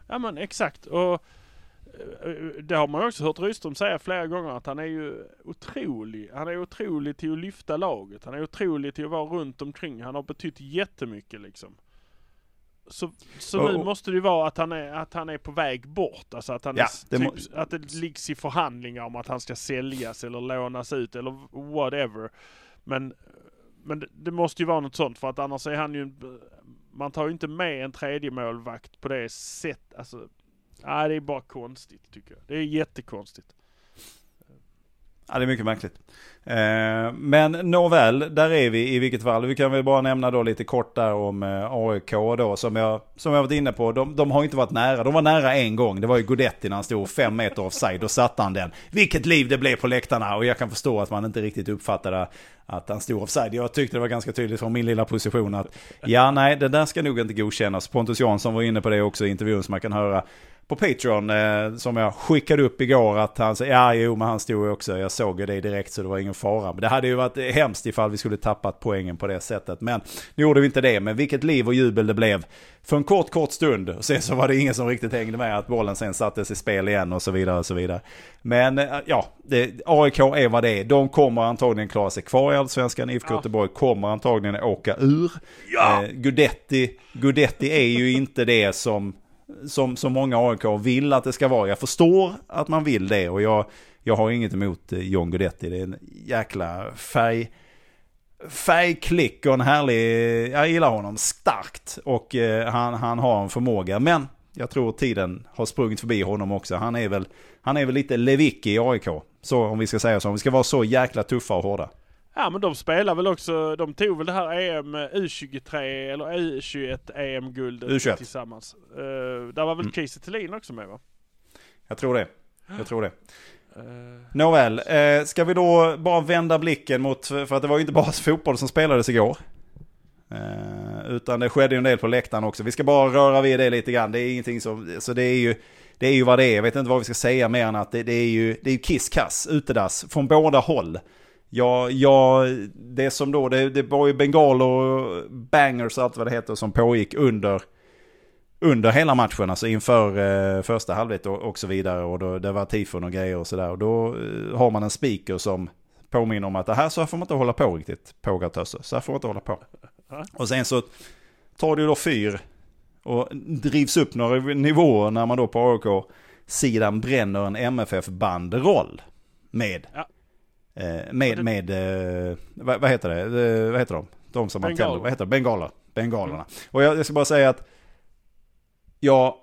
Ja men exakt. Och det har man också hört Rydström säga flera gånger att han är ju otrolig. Han är otrolig till att lyfta laget. Han är otrolig till att vara runt omkring. Han har betytt jättemycket liksom. Så, så nu måste det ju vara att han, är, att han är på väg bort. Alltså att, han ja, är, det typ, att det liggs i förhandlingar om att han ska säljas eller lånas ut eller whatever. Men, men det, det måste ju vara något sånt för att annars är han ju... Man tar ju inte med en tredje målvakt på det sättet. Alltså, nej, det är bara konstigt tycker jag. Det är jättekonstigt. Ja, det är mycket märkligt. Eh, men nåväl, där är vi i vilket fall. Vi kan väl bara nämna då lite kort där om eh, AIK då, som jag, som jag varit inne på. De, de har inte varit nära. De var nära en gång. Det var ju Gudetti när han stod fem meter offside. och satte han den. Vilket liv det blev på läktarna. Och jag kan förstå att man inte riktigt uppfattade att han stod offside. Jag tyckte det var ganska tydligt från min lilla position att ja, nej, det där ska nog inte godkännas. Pontus Jansson var inne på det också i intervjun som man kan höra på Patreon eh, som jag skickade upp igår att han sa ja jo men han stod ju också, jag såg det direkt så det var ingen fara. Men det hade ju varit hemskt ifall vi skulle tappat poängen på det sättet. Men nu gjorde vi inte det, men vilket liv och jubel det blev för en kort, kort stund. Och sen så var det ingen som riktigt hängde med att bollen sen sattes i spel igen och så vidare och så vidare. Men eh, ja, det, AIK är vad det är. De kommer antagligen klara sig kvar i Allsvenskan. IFK ja. Göteborg kommer antagligen åka ur. Ja. Eh, Gudetti, Gudetti är ju inte det som som, som många AIK vill att det ska vara. Jag förstår att man vill det och jag, jag har inget emot eh, John Guidetti. Det är en jäkla färg, färgklick och en härlig, jag gillar honom starkt och eh, han, han har en förmåga. Men jag tror tiden har sprungit förbi honom också. Han är väl, han är väl lite Lewicki i AIK. Så om vi ska säga så, om vi ska vara så jäkla tuffa och hårda. Ja men de spelar väl också, de tog väl det här EM U23 eller U21 EM-guldet U21. tillsammans. Uh, där var väl mm. Kiese Thelin också med va? Jag tror det. Jag tror det. Uh. Nåväl, eh, ska vi då bara vända blicken mot, för att det var ju inte bara fotboll som spelades igår. Eh, utan det skedde ju en del på läktaren också. Vi ska bara röra vid det lite grann. Det är ingenting som, så det är ju, det är ju vad det är. Jag vet inte vad vi ska säga mer än att det, det är ju, det är ju kiss-kass, utedass, från båda håll. Ja, ja, det som då, det, det var ju bengaler och bangers och allt vad det heter som pågick under, under hela matchen, alltså inför eh, första halvlek och, och, så vidare. Och då, det var tifon och grejer och sådär. Och då eh, har man en speaker som, påminner om att det här så här får man inte hålla på riktigt, Pågatösse. Så här får man inte hålla på. Och sen så tar det då fyr och drivs upp några nivåer när man då på AIK-sidan bränner en MFF-banderoll med, ja eh, med, med, eh, vad, heter det, eh, vad heter de? De som man tänder, vad heter det? Bengaler. Bengalerna. Mm. Och jag, jag ska bara säga att jag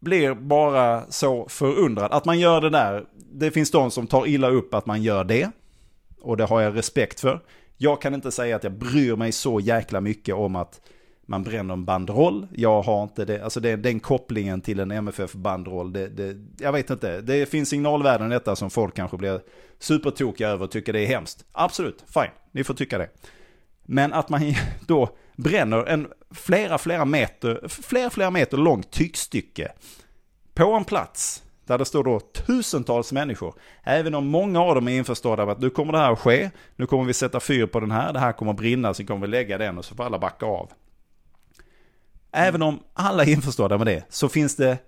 blir bara så förundrad. Att man gör det där, det finns de som tar illa upp att man gör det. Och det har jag respekt för. Jag kan inte säga att jag bryr mig så jäkla mycket om att man bränner en bandroll. Jag har inte det, alltså det, den kopplingen till en MFF-bandroll, det, det, jag vet inte. Det finns signalvärden i detta som folk kanske blir supertokiga över och tycker det är hemskt. Absolut, fine, ni får tycka det. Men att man då bränner en flera, flera meter, flera, flera meter långt tygstycke på en plats där det står då tusentals människor. Även om många av dem är införstådda med att nu kommer det här att ske, nu kommer vi sätta fyr på den här, det här kommer att brinna, Sen kommer vi lägga den och så får alla backa av. Mm. Även om alla är införstådda med det så finns det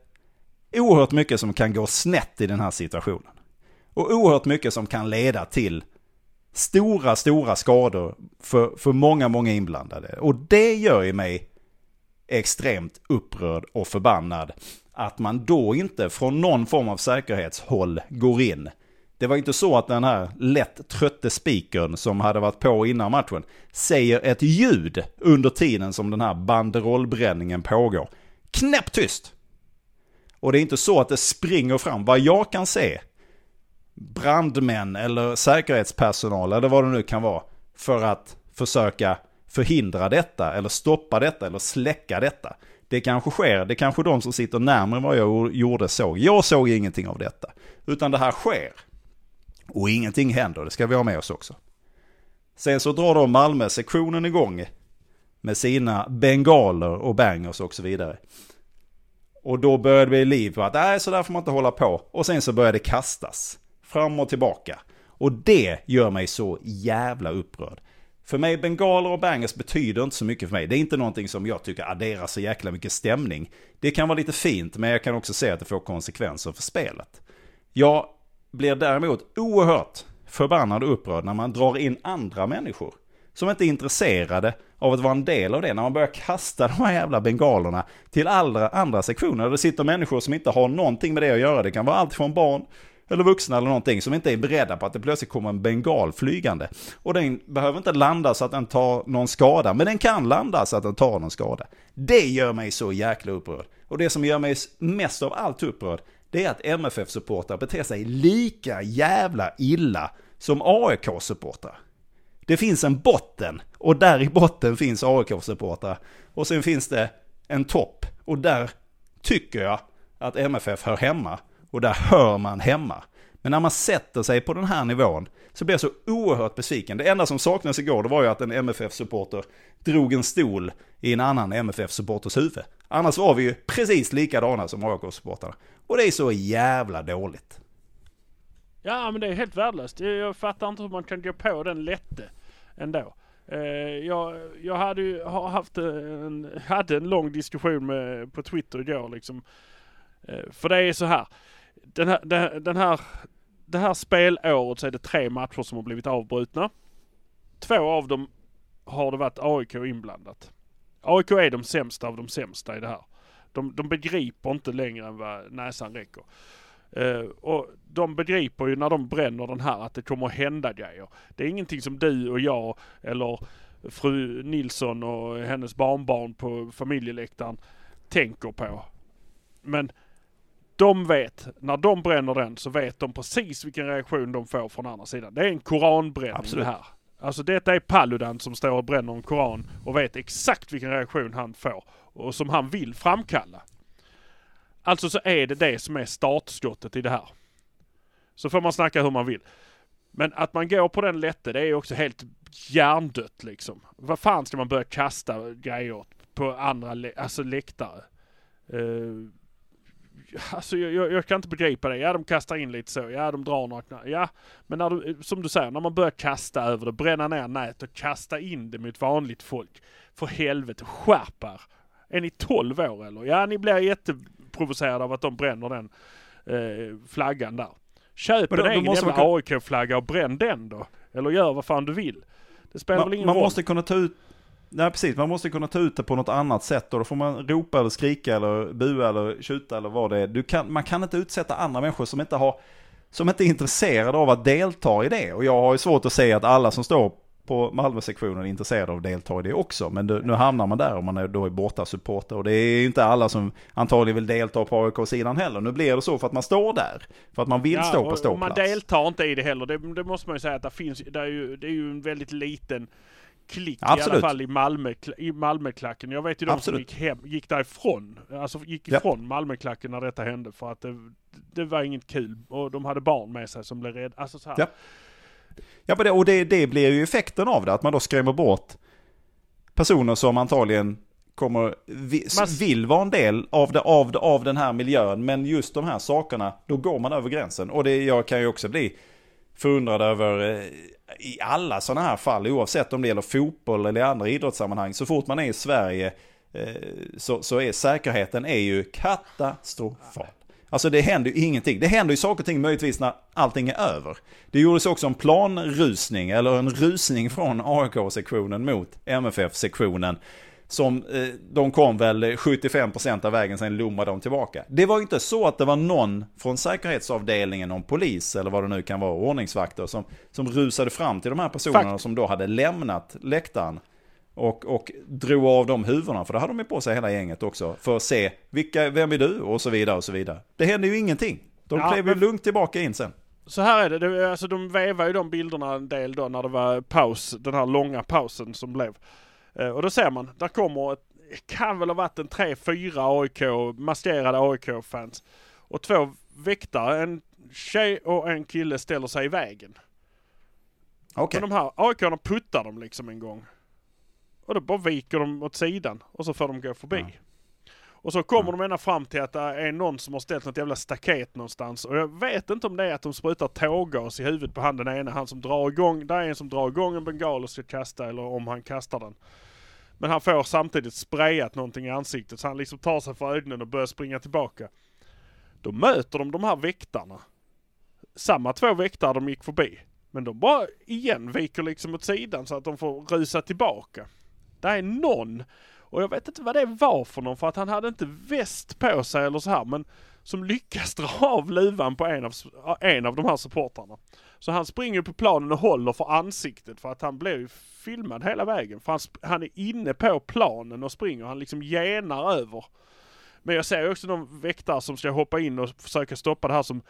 oerhört mycket som kan gå snett i den här situationen. Och oerhört mycket som kan leda till stora, stora skador för, för många, många inblandade. Och det gör ju mig extremt upprörd och förbannad. Att man då inte från någon form av säkerhetshåll går in. Det var inte så att den här lätt trötte spikern som hade varit på innan matchen säger ett ljud under tiden som den här banderollbränningen pågår. Knäpptyst! Och det är inte så att det springer fram, vad jag kan se, brandmän eller säkerhetspersonal eller vad det nu kan vara för att försöka förhindra detta eller stoppa detta eller släcka detta. Det kanske sker, det kanske de som sitter närmare vad jag gjorde såg. Jag såg ingenting av detta. Utan det här sker. Och ingenting händer, det ska vi ha med oss också. Sen så drar då Malmö-sektionen igång med sina bengaler och bangers och så vidare. Och då började det bli liv på att nej så där får man inte hålla på. Och sen så började det kastas. Fram och tillbaka. Och det gör mig så jävla upprörd. För mig, bengaler och bangers betyder inte så mycket för mig. Det är inte någonting som jag tycker adderar så jäkla mycket stämning. Det kan vara lite fint, men jag kan också se att det får konsekvenser för spelet. Jag blir däremot oerhört förbannad och upprörd när man drar in andra människor. Som inte är intresserade av att vara en del av det. När man börjar kasta de här jävla bengalerna till alla andra sektioner. Det sitter människor som inte har någonting med det att göra. Det kan vara allt från barn eller vuxna eller någonting som inte är beredda på att det plötsligt kommer en bengal flygande. Och den behöver inte landa så att den tar någon skada, men den kan landa så att den tar någon skada. Det gör mig så jäkla upprörd. Och det som gör mig mest av allt upprörd, det är att MFF-supportrar beter sig lika jävla illa som AIK-supportrar. Det finns en botten och där i botten finns AIK-supportrar. Och sen finns det en topp och där tycker jag att MFF hör hemma och där hör man hemma. Men när man sätter sig på den här nivån så blir jag så oerhört besviken. Det enda som saknades igår det var ju att en MFF-supporter drog en stol i en annan MFF-supporters huvud. Annars var vi ju precis likadana som AIK-supportrarna. Och det är så jävla dåligt. Ja men det är helt värdelöst. Jag fattar inte hur man kan gå på den lätte ändå. Eh, jag, jag hade ju har haft en, hade en lång diskussion med, på Twitter igår liksom. Eh, för det är så här den här, den här, det här spelåret så är det tre matcher som har blivit avbrutna. Två av dem har det varit AIK inblandat. AIK är de sämsta av de sämsta i det här. De, de begriper inte längre än vad näsan räcker. Uh, och de begriper ju när de bränner den här att det kommer att hända grejer. Det är ingenting som du och jag eller fru Nilsson och hennes barnbarn på familjeläktaren tänker på. Men de vet, när de bränner den så vet de precis vilken reaktion de får från andra sidan. Det är en koranbränning Absolut. här. Alltså detta är Paludan som står och bränner en koran och vet exakt vilken reaktion han får och som han vill framkalla. Alltså så är det det som är startskottet i det här. Så får man snacka hur man vill. Men att man går på den lätte, det är också helt hjärndött liksom. Vad fan ska man börja kasta grejer på andra alltså läktare? Uh, Alltså jag, jag, jag, kan inte begripa det. Ja, de kastar in lite så. Ja, de drar några Ja, men när du, som du säger, när man börjar kasta över det, bränna ner nät och kasta in det mot vanligt folk. För helvete, skärp er. Är ni 12 år eller? Ja, ni blir jätteprovocerade av att de bränner den eh, flaggan där. Köp en egen jävla AIK-flagga och bränn den då. Eller gör vad fan du vill. Det spelar man, väl ingen man roll. Man måste kunna ta ut Nej precis, man måste kunna ta ut det på något annat sätt och då får man ropa eller skrika eller bua eller tjuta eller vad det är. Du kan, man kan inte utsätta andra människor som inte har som inte är intresserade av att delta i det. Och jag har ju svårt att säga att alla som står på Malmö-sektionen är intresserade av att delta i det också. Men nu hamnar man där om man är då är borta supporter. Och det är ju inte alla som antagligen vill delta på AIK-sidan heller. Nu blir det så för att man står där. För att man vill ja, stå på ståplats. Och man deltar inte i det heller. Det, det måste man ju säga att det finns, det är ju, det är ju en väldigt liten klick Absolut. i alla fall i Malmö, i Malmöklacken. Jag vet ju de Absolut. som gick, hem, gick därifrån, alltså gick ifrån ja. Malmöklacken när detta hände för att det, det, var inget kul och de hade barn med sig som blev rädda. Alltså så här. Ja. Ja, och det, det blir ju effekten av det, att man då skrämmer bort personer som antagligen kommer, vill vara en del av, det, av, det, av den här miljön, men just de här sakerna, då går man över gränsen. Och det, jag kan ju också bli förundrad över eh, i alla sådana här fall, oavsett om det gäller fotboll eller andra idrottssammanhang, så fort man är i Sverige eh, så, så är säkerheten är ju katastrofal. Alltså det händer ju ingenting. Det händer ju saker och ting möjligtvis när allting är över. Det gjordes också en planrusning, eller en rusning från AIK-sektionen mot MFF-sektionen. Som, eh, de kom väl 75% av vägen, sen lommade de tillbaka. Det var inte så att det var någon från säkerhetsavdelningen, någon polis eller vad det nu kan vara, ordningsvakter, som, som rusade fram till de här personerna Fakt. som då hade lämnat läktaren. Och, och drog av de huvudena, för det hade de ju på sig hela gänget också. För att se, vilka, vem är du? Och så vidare och så vidare. Det hände ju ingenting. De ja, klev ju lugnt tillbaka in sen. Så här är det, det alltså de vevar ju de bilderna en del då när det var paus, den här långa pausen som blev. Eh, och då ser man, där kommer ett, kan väl ha varit en tre, fyra AIK, maskerade AIK-fans. Och två väktare, en tjej och en kille ställer sig i vägen. Okej. Okay. Men de här AIK-arna puttar dem liksom en gång. Och då bara viker de åt sidan och så får de gå förbi. Mm. Och så kommer mm. de ända fram till att det är någon som har ställt något jävla staket någonstans. Och jag vet inte om det är att de sprutar tårgas i huvudet på han den ena. Han som drar igång, det är en som drar igång en bengal och ska kasta eller om han kastar den. Men han får samtidigt sprayat någonting i ansiktet så han liksom tar sig för ögonen och börjar springa tillbaka. Då möter de de här väktarna. Samma två väktare de gick förbi. Men de bara igen viker liksom åt sidan så att de får rusa tillbaka. Det är någon, och jag vet inte vad det var för någon för att han hade inte väst på sig eller så här men som lyckas dra av luvan på en av, en av de här supportrarna. Så han springer på planen och håller för ansiktet för att han blir ju filmad hela vägen. För han, han är inne på planen och springer, han liksom genar över. Men jag ser ju också de väktare som ska hoppa in och försöka stoppa det här som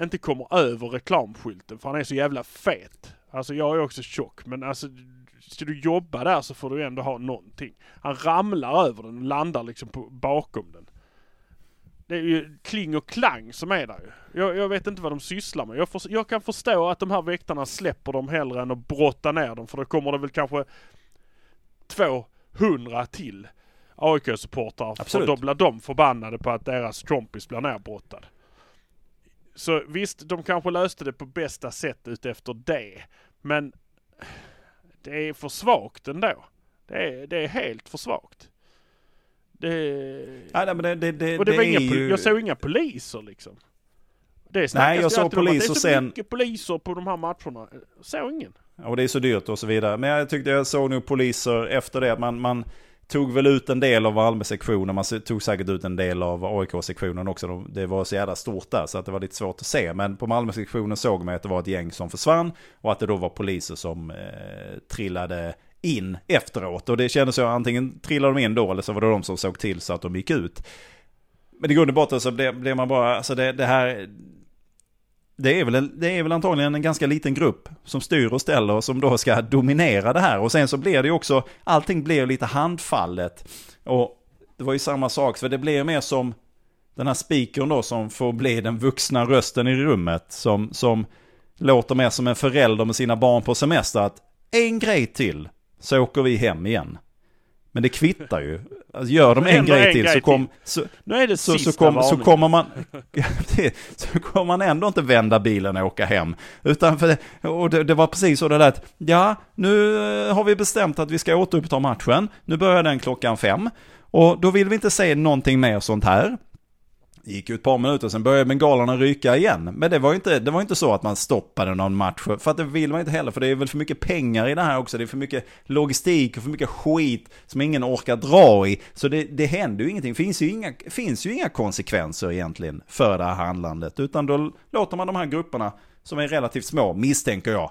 inte kommer över reklamskylten för han är så jävla fet. Alltså jag är också tjock men alltså ska du jobba där så får du ändå ha någonting. Han ramlar över den och landar liksom på, bakom den. Det är ju kling och klang som är där ju. Jag, jag vet inte vad de sysslar med. Jag, för, jag, kan förstå att de här väktarna släpper dem hellre än att brotta ner dem. För då kommer det väl kanske 200 till AIK-supportrar. För då blir de förbannade på att deras kompis blir nerbrottad. Så visst, de kanske löste det på bästa sätt utefter det. Men det är för svagt ändå. Det är, det är helt för svagt. Det... Ja, men det, det, det, och det, det var inga, ju... Jag såg inga poliser liksom. Det Nej, jag såg poliser sen. Det är så mycket poliser på de här matcherna. Jag såg ingen. Och det är så dyrt och så vidare. Men jag tyckte jag såg nog poliser efter det. Man, man tog väl ut en del av Malmö-sektionen. Man tog säkert ut en del av AIK-sektionen också. Det var så jävla stort där så att det var lite svårt att se. Men på Malmö-sektionen såg man att det var ett gäng som försvann. Och att det då var poliser som eh, trillade in efteråt. Och det kändes så antingen trillade de in då eller så var det de som såg till så att de gick ut. Men i grund och botten så blev, blev man bara, alltså det, det här, det är, väl, det är väl antagligen en ganska liten grupp som styr och ställer och som då ska dominera det här. Och sen så blir det ju också, allting blir lite handfallet. Och det var ju samma sak, för det blir mer som den här spikern då som får bli den vuxna rösten i rummet. Som, som låter mer som en förälder med sina barn på semester. Att en grej till så åker vi hem igen. Men det kvittar ju. Alltså gör de en grej till så, kom, så, nu är det så, så, kom, så kommer man så kommer man ändå inte vända bilen och åka hem. Utan för och det, det var precis så det lät. Ja, nu eh, har vi bestämt att vi ska återuppta matchen. Nu börjar den klockan fem. Och då vill vi inte se någonting mer sånt här. Det gick ju ett par minuter, sen började bengalerna ryka igen. Men det var ju inte, det var inte så att man stoppade någon match. För att det vill man inte heller, för det är väl för mycket pengar i det här också. Det är för mycket logistik och för mycket skit som ingen orkar dra i. Så det, det händer ju ingenting. Finns ju inga, finns ju inga konsekvenser egentligen för det här handlandet. Utan då låter man de här grupperna, som är relativt små, misstänker jag,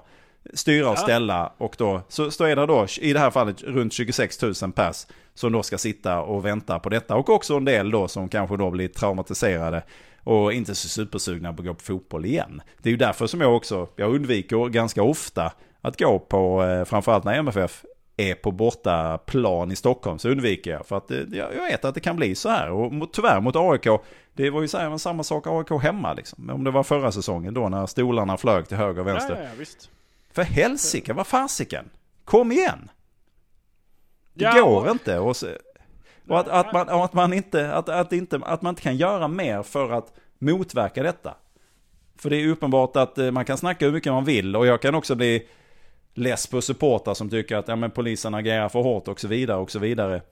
styra och ställa. Och då, så, så är det då, i det här fallet, runt 26 000 pers som då ska sitta och vänta på detta. Och också en del då som kanske då blir traumatiserade och inte så supersugna på att gå på fotboll igen. Det är ju därför som jag också, jag undviker ganska ofta att gå på, eh, framförallt när MFF är på borta plan i Stockholm så undviker jag. För att det, jag vet att det kan bli så här. Och tyvärr mot AIK, det var ju så samma sak AIK hemma liksom. Om det var förra säsongen då när stolarna flög till höger och vänster. Ja, ja, visst. För helsike, vad fasiken. Kom igen. Det ja, går och... inte. Och, så, och att, att, man, att, man inte, att, att, inte, att man inte kan göra mer för att motverka detta. För det är uppenbart att eh, man kan snacka hur mycket man vill och jag kan också bli less på supportrar som tycker att ja, men polisen agerar för hårt och så vidare och så vidare.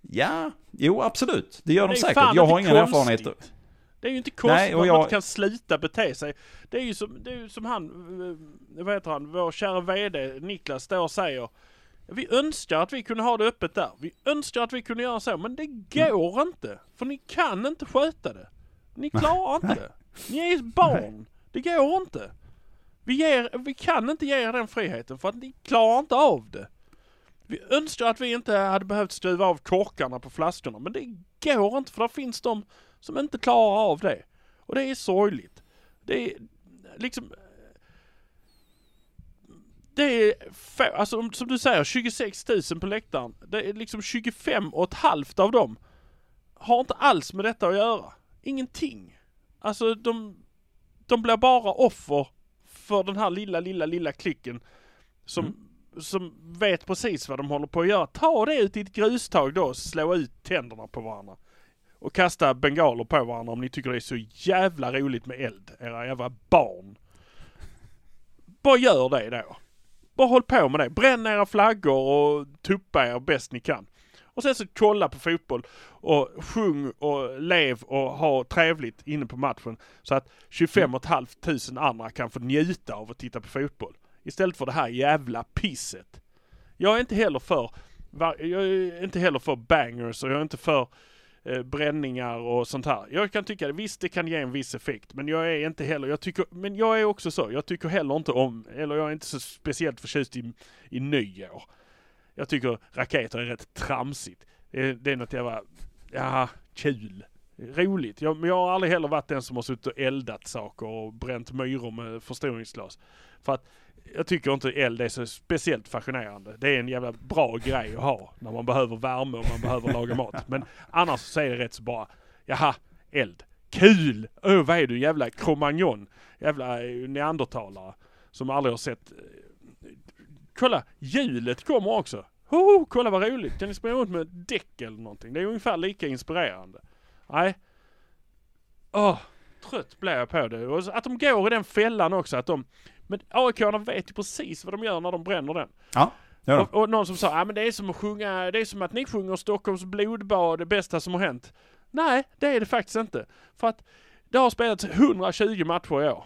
Ja, jo absolut. Det gör det de säkert. Jag har ingen konstigt. erfarenhet. Det är ju inte konstigt Nej, och jag... att man kan sluta bete sig. Det är ju som, det är ju som han, eh, vad heter han, vår kära VD Niklas står och säger. Vi önskar att vi kunde ha det öppet där. Vi önskar att vi kunde göra så, men det går mm. inte. För ni kan inte sköta det. Ni klarar inte det. Ni är barn. Det går inte. Vi, ger, vi kan inte ge er den friheten för att ni klarar inte av det. Vi önskar att vi inte hade behövt skruva av korkarna på flaskorna, men det går inte för där finns de som inte klarar av det. Och det är sorgligt. Det är liksom... Det är, alltså som du säger, 26 000 på läktaren. Det är liksom 25 och ett halvt av dem har inte alls med detta att göra. Ingenting. Alltså de, de blir bara offer för den här lilla, lilla, lilla klicken som, mm. som vet precis vad de håller på att göra. Ta det ut i ett grustag då och slå ut tänderna på varandra och kasta bengaler på varandra om ni tycker det är så jävla roligt med eld, era jävla barn. Bara gör det då. Bara håll på med det. Bränn era flaggor och tuppa er bäst ni kan. Och sen så kolla på fotboll och sjung och lev och ha trevligt inne på matchen. Så att 25 500 andra kan få njuta av att titta på fotboll. Istället för det här jävla pisset. Jag är inte heller för, jag är inte heller för bangers och jag är inte för eh, bränningar och sånt här. Jag kan tycka, visst det kan ge en viss effekt, men jag är inte heller, jag tycker, men jag är också så, jag tycker heller inte om, eller jag är inte så speciellt förtjust i, i nyår. Jag tycker raketer är rätt tramsigt. Det är, det är något jävla, ja, kul. Roligt. Jag, men jag har aldrig heller varit den som har suttit och eldat saker och bränt myror med förstoringsglas. För att jag tycker inte eld är så speciellt fascinerande. Det är en jävla bra grej att ha när man behöver värme och man behöver laga mat. Men annars så är det rätt så bara, jaha, eld. Kul! Öh, vad är du jävla cromagnon? Jävla eh, neandertalare. Som aldrig har sett... Eh, kolla, hjulet kommer också. Hoho, kolla vad roligt. Kan ni springa runt med däck eller någonting? Det är ungefär lika inspirerande. Nej. Åh, trött blir jag på det. Och att de går i den fällan också. Att de, men aik vet ju precis vad de gör när de bränner den. Ja. Ja. Och, och, någon som sa, ja men det är som att sjunga, det är som att ni sjunger Stockholms blodbad, det bästa som har hänt. Nej, det är det faktiskt inte. För att det har spelats 120 matcher i år.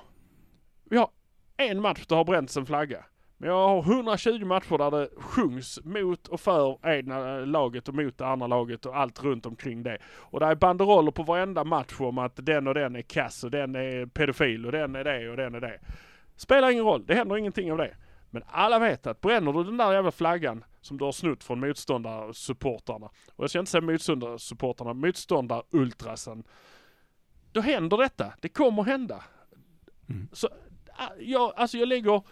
Vi har en match där har bränts en flagga. Men jag har 120 matcher där det sjungs mot och för egna laget och mot det andra laget och allt runt omkring det. Och det är banderoller på varenda match om att den och den är kass och den är pedofil och den är det och den är det. Spelar ingen roll, det händer ingenting av det. Men alla vet att bränner du den där jävla flaggan som du har snott från motståndarsupportrarna, och jag ska inte säga motståndarsupportrarna, motståndarultrasen. Då händer detta. Det kommer hända. Mm. Så jag, alltså jag lägger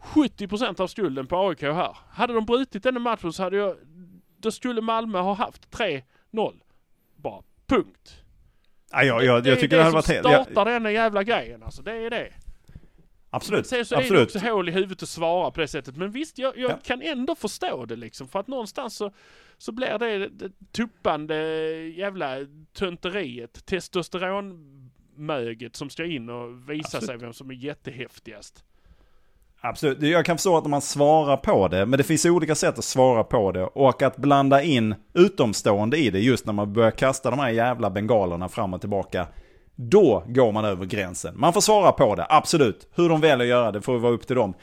70% av skulden på AIK här. Hade de brutit den matchen så hade jag, då skulle Malmö ha haft 3-0. Bara, punkt. Ja, jag, jag, jag tycker det, det hade varit helt... Det är det som startar den jävla grejen alltså, det är det. Absolut. Sen så Absolut. är det också hål i huvudet att svara på det sättet. Men visst, jag, jag ja. kan ändå förstå det liksom. För att någonstans så, så blir det, det tuppande jävla tönteriet, testosteronmöget som ska in och visa Absolut. sig vem som är jättehäftigast. Absolut, jag kan förstå att man svarar på det, men det finns olika sätt att svara på det. Och att blanda in utomstående i det, just när man börjar kasta de här jävla bengalerna fram och tillbaka. Då går man över gränsen. Man får svara på det, absolut. Hur de väljer att göra det får vara upp till dem.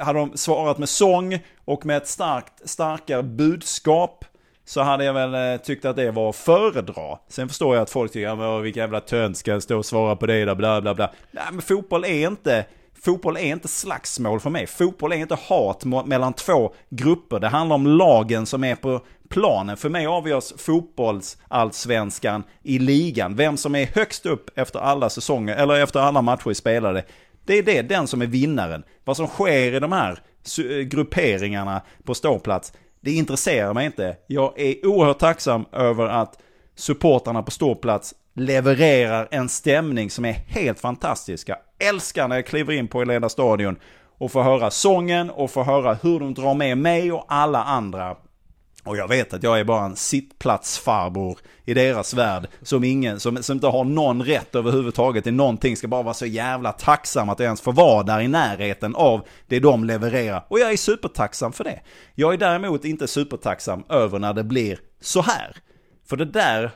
Hade de svarat med sång och med ett starkt, starkare budskap så hade jag väl eh, tyckt att det var att föredra. Sen förstår jag att folk tycker, ja, vilka jävla tönt ska jag stå och svara på det där, bla bla bla. Nej men fotboll är inte Fotboll är inte slagsmål för mig. Fotboll är inte hat mellan två grupper. Det handlar om lagen som är på planen. För mig avgörs fotbollsallsvenskan i ligan. Vem som är högst upp efter alla säsonger, eller efter alla matcher spelade. Det är det, den som är vinnaren. Vad som sker i de här grupperingarna på ståplats, det intresserar mig inte. Jag är oerhört tacksam över att supportarna på ståplats levererar en stämning som är helt fantastisk. Jag älskar när jag kliver in på Eleda Stadion och får höra sången och får höra hur de drar med mig och alla andra. Och jag vet att jag är bara en sittplatsfarbror i deras värld som ingen, som, som inte har någon rätt överhuvudtaget i någonting, ska bara vara så jävla tacksam att jag ens får vara där i närheten av det de levererar. Och jag är supertacksam för det. Jag är däremot inte supertacksam över när det blir så här. För det där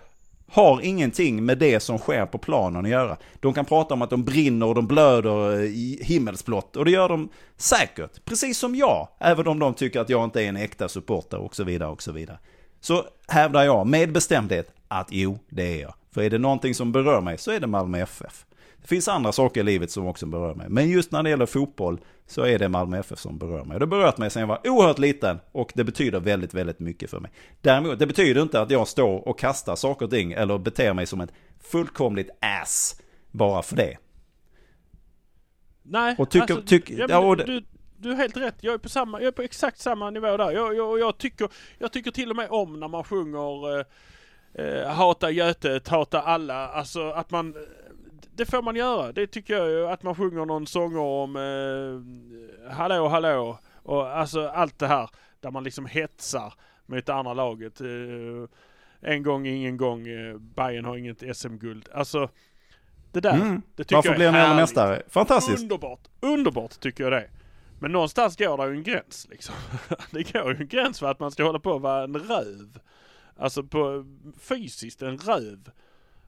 har ingenting med det som sker på planen att göra. De kan prata om att de brinner och de blöder eh, i himmelsblått och det gör de säkert. Precis som jag, även om de tycker att jag inte är en äkta supporter och så vidare och så vidare. Så hävdar jag med bestämdhet att jo, det är jag. För är det någonting som berör mig så är det Malmö FF. Det finns andra saker i livet som också berör mig. Men just när det gäller fotboll så är det Malmö FF som berör mig. Det har berört mig sedan jag var oerhört liten och det betyder väldigt, väldigt mycket för mig. Däremot, det betyder inte att jag står och kastar saker och ting eller beter mig som ett fullkomligt ass bara för det. Nej, och tycker, alltså, tyck, ja, ja, det, du, du är helt rätt. Jag är på, samma, jag är på exakt samma nivå där. Jag, jag, jag, tycker, jag tycker till och med om när man sjunger eh, eh, Hata Götet, hata alla. Alltså att man det får man göra. Det tycker jag ju att man sjunger någon sång om eh, Hallå hallå och alltså allt det här där man liksom hetsar mot det andra laget. Eh, en gång, ingen gång, eh, Bayern har inget SM-guld. Alltså det där, mm. det tycker Varför jag är blir ni mästare? Fantastiskt! Underbart, underbart tycker jag det. Men någonstans går det ju en gräns liksom. det går ju en gräns för att man ska hålla på att vara en röv. Alltså på fysiskt en röv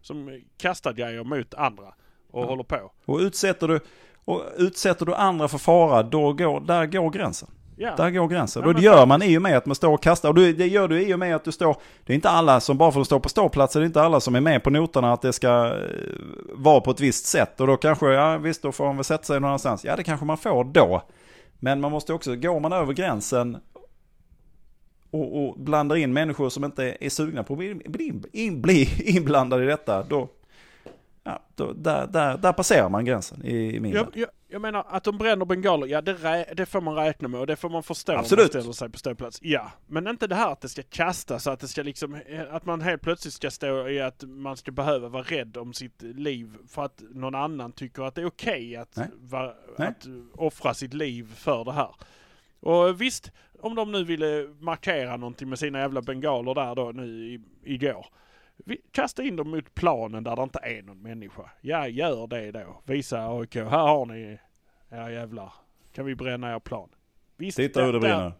som kastar grejer mot andra och ja. håller på. Och utsätter du, och utsätter du andra för fara, då går, där går gränsen. Ja. Där går gränsen. Ja, och det gör man i och med att man står och kastar. Och det gör du i och med att du står... Det är inte alla som bara för att stå på ståplatser, det är inte alla som är med på noterna att det ska eh, vara på ett visst sätt. Och då kanske, ja visst, då får man väl sätta sig någonstans. Ja, det kanske man får då. Men man måste också, går man över gränsen och, och blandar in människor som inte är sugna på att bli, in, bli inblandade i detta, då, ja, då, där, där, där passerar man gränsen i, i min jag, jag, jag, menar att de bränner bengaler, ja det, det, får man räkna med och det får man förstå Absolut. om man ställer sig på ståplats. Ja, men inte det här att det ska kastas, att det ska liksom, att man helt plötsligt ska stå i att man ska behöva vara rädd om sitt liv för att någon annan tycker att det är okej okay att, va, att offra sitt liv för det här. Och visst, om de nu ville markera någonting med sina jävla bengaler där då nu i, igår. Vi, kasta in dem mot planen där det inte är någon människa. Ja, gör det då. Visa AIK, här har ni era jävlar. Kan vi bränna er plan? Visst, Titta hur det brinner.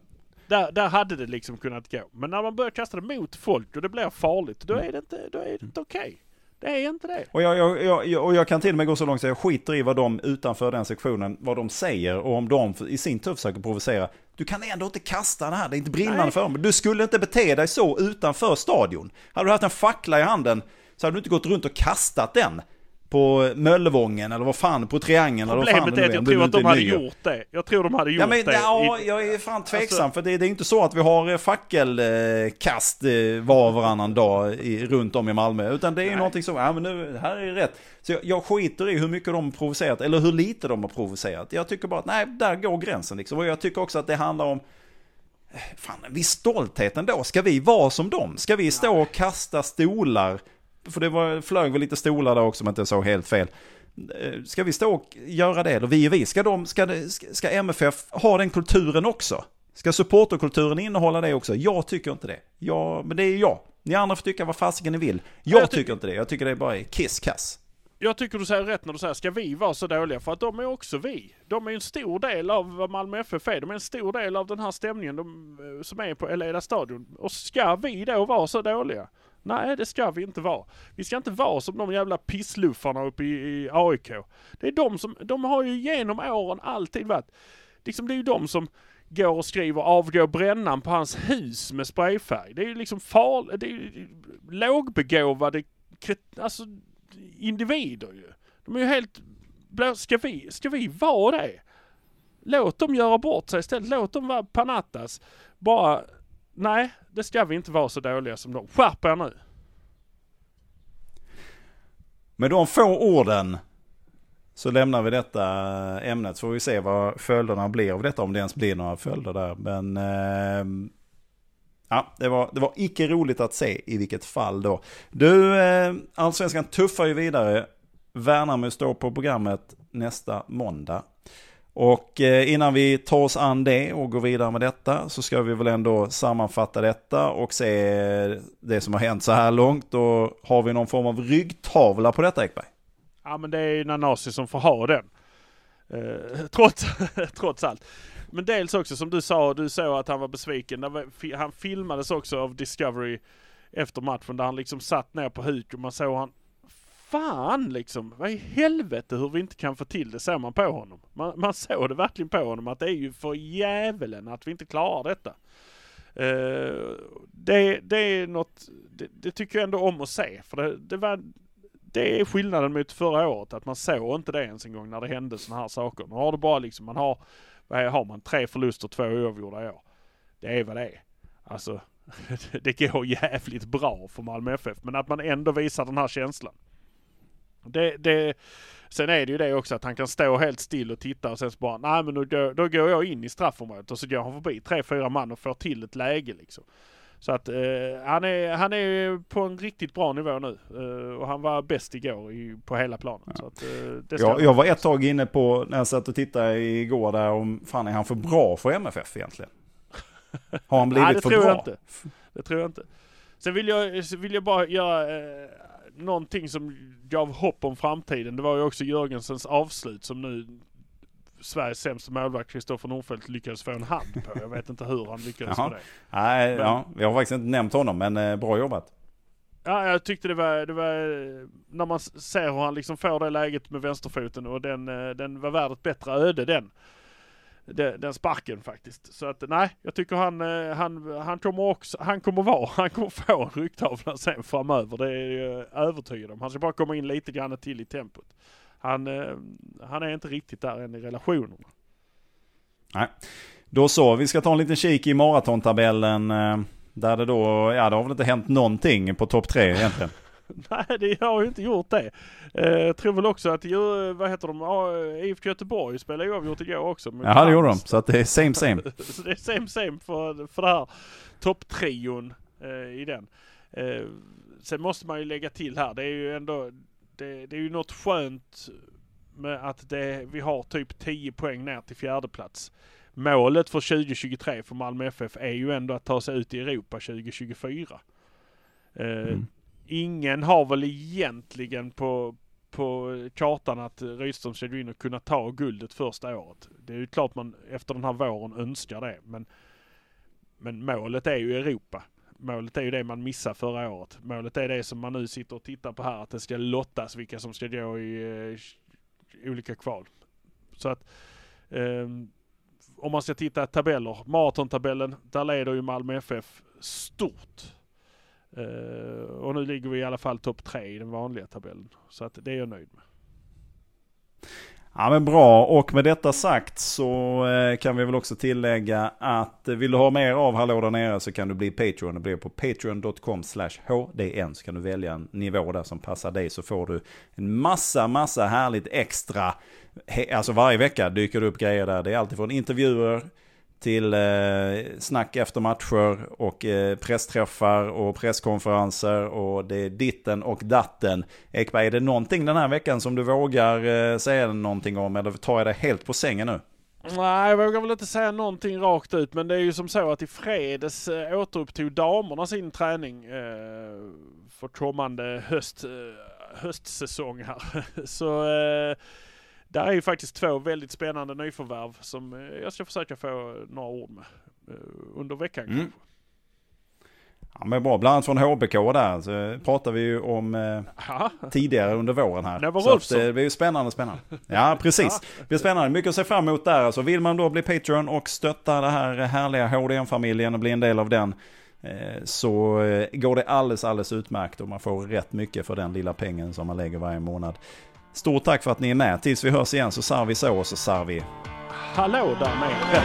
Där, där hade det liksom kunnat gå. Men när man börjar kasta det mot folk och det blir farligt, då är det inte, då är det inte okej. Okay. Det är inte det. Och jag, jag, jag, och jag kan till och med gå så långt så jag skiter i vad de utanför den sektionen, vad de säger och om de i sin tur försöker provocera. Du kan ändå inte kasta det här, det är inte brinnande för dem. Du skulle inte bete dig så utanför stadion. Hade du haft en fackla i handen så hade du inte gått runt och kastat den på Möllevången eller vad fan, på Triangeln eller vad fan Problemet är att jag tror att de hade gjort det. Jag tror de hade gjort ja, men, det. Ja, jag är fan tveksam alltså, för det, det, är inte så att vi har eh, fackelkast eh, var och varannan dag i, runt om i Malmö. Utan det är nej. någonting som, ja men nu, här är det rätt. Så jag, jag skiter i hur mycket de har provocerat eller hur lite de har provocerat. Jag tycker bara att nej, där går gränsen liksom. Och jag tycker också att det handlar om eh, Fan, en viss stolthet ändå. Ska vi vara som dem? Ska vi stå och kasta stolar för det var, flög väl lite stolar där också om jag inte såg helt fel. Eh, ska vi stå och göra det? Eller vi och vi, ska, de, ska, det, ska MFF ha den kulturen också? Ska supporterkulturen innehålla det också? Jag tycker inte det. Ja, men det är jag. Ni andra får tycka vad fasiken ni vill. Jag, jag tycker inte det. Jag tycker det är bara kiss-kass. jag tycker du säger rätt när du säger ska vi vara så dåliga? För att de är också vi. De är en stor del av vad Malmö FF är. De är en stor del av den här stämningen de, eh, som är på Eleda stadion. Och ska vi då vara så dåliga? Nej, det ska vi inte vara. Vi ska inte vara som de jävla pissluffarna uppe i, i AIK. Det är de som, de har ju genom åren alltid varit, liksom det är ju de som går och skriver avgå brännan på hans hus med sprayfärg. Det är ju liksom farligt, det är ju lågbegåvade, alltså individer ju. De är ju helt... Ska vi, ska vi vara det? Låt dem göra bort sig istället. Låt dem vara panattas. Bara, nej, det ska vi inte vara så dåliga som de. Skärp er nu! Med de få orden så lämnar vi detta ämnet. Så får vi se vad följderna blir av detta. Om det ens blir några följder där. Men eh, Ja, det var, det var icke roligt att se i vilket fall då. Du, eh, Allsvenskan tuffar ju vidare. Värnamo står på programmet nästa måndag. Och eh, innan vi tar oss an det och går vidare med detta så ska vi väl ändå sammanfatta detta och se det som har hänt så här långt. Och har vi någon form av ryggtavla på detta Ekberg? Ja men det är ju Nanasi som får ha den. Eh, trots, trots allt. Men dels också som du sa, du såg att han var besviken. Han filmades också av Discovery efter matchen där han liksom satt ner på huk och man såg han Fan liksom, vad i helvete hur vi inte kan få till det, såg man på honom. Man, man såg det verkligen på honom att det är ju för djävulen att vi inte klarar detta. Uh, det, det är något, det, det, tycker jag ändå om att se. För det, det, var, det är skillnaden mot förra året, att man såg inte det ens en gång när det hände sådana här saker. Nu har det bara liksom, man har vad har man? Tre förluster, två oavgjorda i år. Det är vad det är. Alltså, det går jävligt bra för Malmö FF, men att man ändå visar den här känslan. Det, det, sen är det ju det också att han kan stå helt still och titta och sen så bara, nej men då, då går jag in i straffområdet och så går han förbi tre, fyra man och får till ett läge liksom. Så att eh, han, är, han är på en riktigt bra nivå nu eh, och han var bäst igår i, på hela planen. Ja. Att, eh, jag, jag var ett tag inne på, när jag satt och tittade igår där, om fan är han för bra för MFF egentligen? Har han blivit Nej, för bra? Jag inte. Det tror jag inte. Sen vill jag, vill jag bara göra eh, någonting som gav hopp om framtiden. Det var ju också Jörgensens avslut som nu Sveriges sämsta målvakt Kristoffer Nordfeldt lyckades få en hand på. Jag vet inte hur han lyckades med det. Nej, men, ja, vi har faktiskt inte nämnt honom, men eh, bra jobbat. Ja, jag tyckte det var, det var, när man ser hur han liksom får det läget med vänsterfoten och den, eh, den var värd ett bättre öde den. Den, sparken faktiskt. Så att nej, jag tycker han, eh, han, han kommer också, han kommer vara, han kommer få en ryggtavla sen framöver. Det är jag övertygad om. Han ska bara komma in lite grann till i tempot han, eh, han är inte riktigt där än i relationerna. Nej, då så. Vi ska ta en liten kik i maratontabellen. Eh, där det då, ja det har väl inte hänt någonting på topp tre egentligen. Nej, det har ju inte gjort det. Eh, tror väl också att, vad heter de, IFK Göteborg spelade oavgjort igår också. Ja, det gjorde de. Så att det är same same. så det är same same för, för det här topptrion i den. sen måste man ju lägga till här, det är ju ändå, det, det är ju något skönt med att det, vi har typ 10 poäng ner till fjärde plats. Målet för 2023 för Malmö FF är ju ändå att ta sig ut i Europa 2024. Eh, mm ingen har väl egentligen på, på kartan att Rydström ska gå in och kunna ta guldet första året. Det är ju klart man efter den här våren önskar det, men, men målet är ju Europa. Målet är ju det man missade förra året. Målet är det som man nu sitter och tittar på här, att det ska lottas vilka som ska gå i eh, olika kval. Så att eh, om man ska titta tabeller, maratontabellen, där leder ju Malmö FF stort. Eh, och nu ligger vi i alla fall topp tre i den vanliga tabellen. Så att det är jag nöjd med. Ja men bra och med detta sagt så eh, kan vi väl också tillägga att eh, vill du ha mer av Hallå där nere så kan du bli Patreon. Det blir på patreon.com hdn så kan du välja en nivå där som passar dig så får du en massa, massa härligt extra. Alltså varje vecka dyker det upp grejer där. Det är alltid från intervjuer till eh, snack efter matcher och eh, pressträffar och presskonferenser och det är ditten och datten. Ekberg, är det någonting den här veckan som du vågar eh, säga någonting om eller tar jag dig helt på sängen nu? Nej, jag vågar väl inte säga någonting rakt ut, men det är ju som så att i fredags eh, återupptog damerna sin träning eh, för kommande höst. eh, höstsäsong här. Så eh, där är ju faktiskt två väldigt spännande nyförvärv som eh, jag ska försöka få några ord med eh, under veckan mm. kanske. Ja men bra, bland annat från HBK där så pratar vi ju om eh, tidigare under våren här. Så att, eh, det blir ju spännande, spännande. Ja precis, det blir spännande. Mycket att se fram emot där. Alltså vill man då bli Patreon och stötta det här härliga HDN-familjen och bli en del av den eh, så eh, går det alldeles, alldeles utmärkt och man får rätt mycket för den lilla pengen som man lägger varje månad. Stort tack för att ni är med. Tills vi hörs igen så sar vi så och så sar vi. Hallå där nere.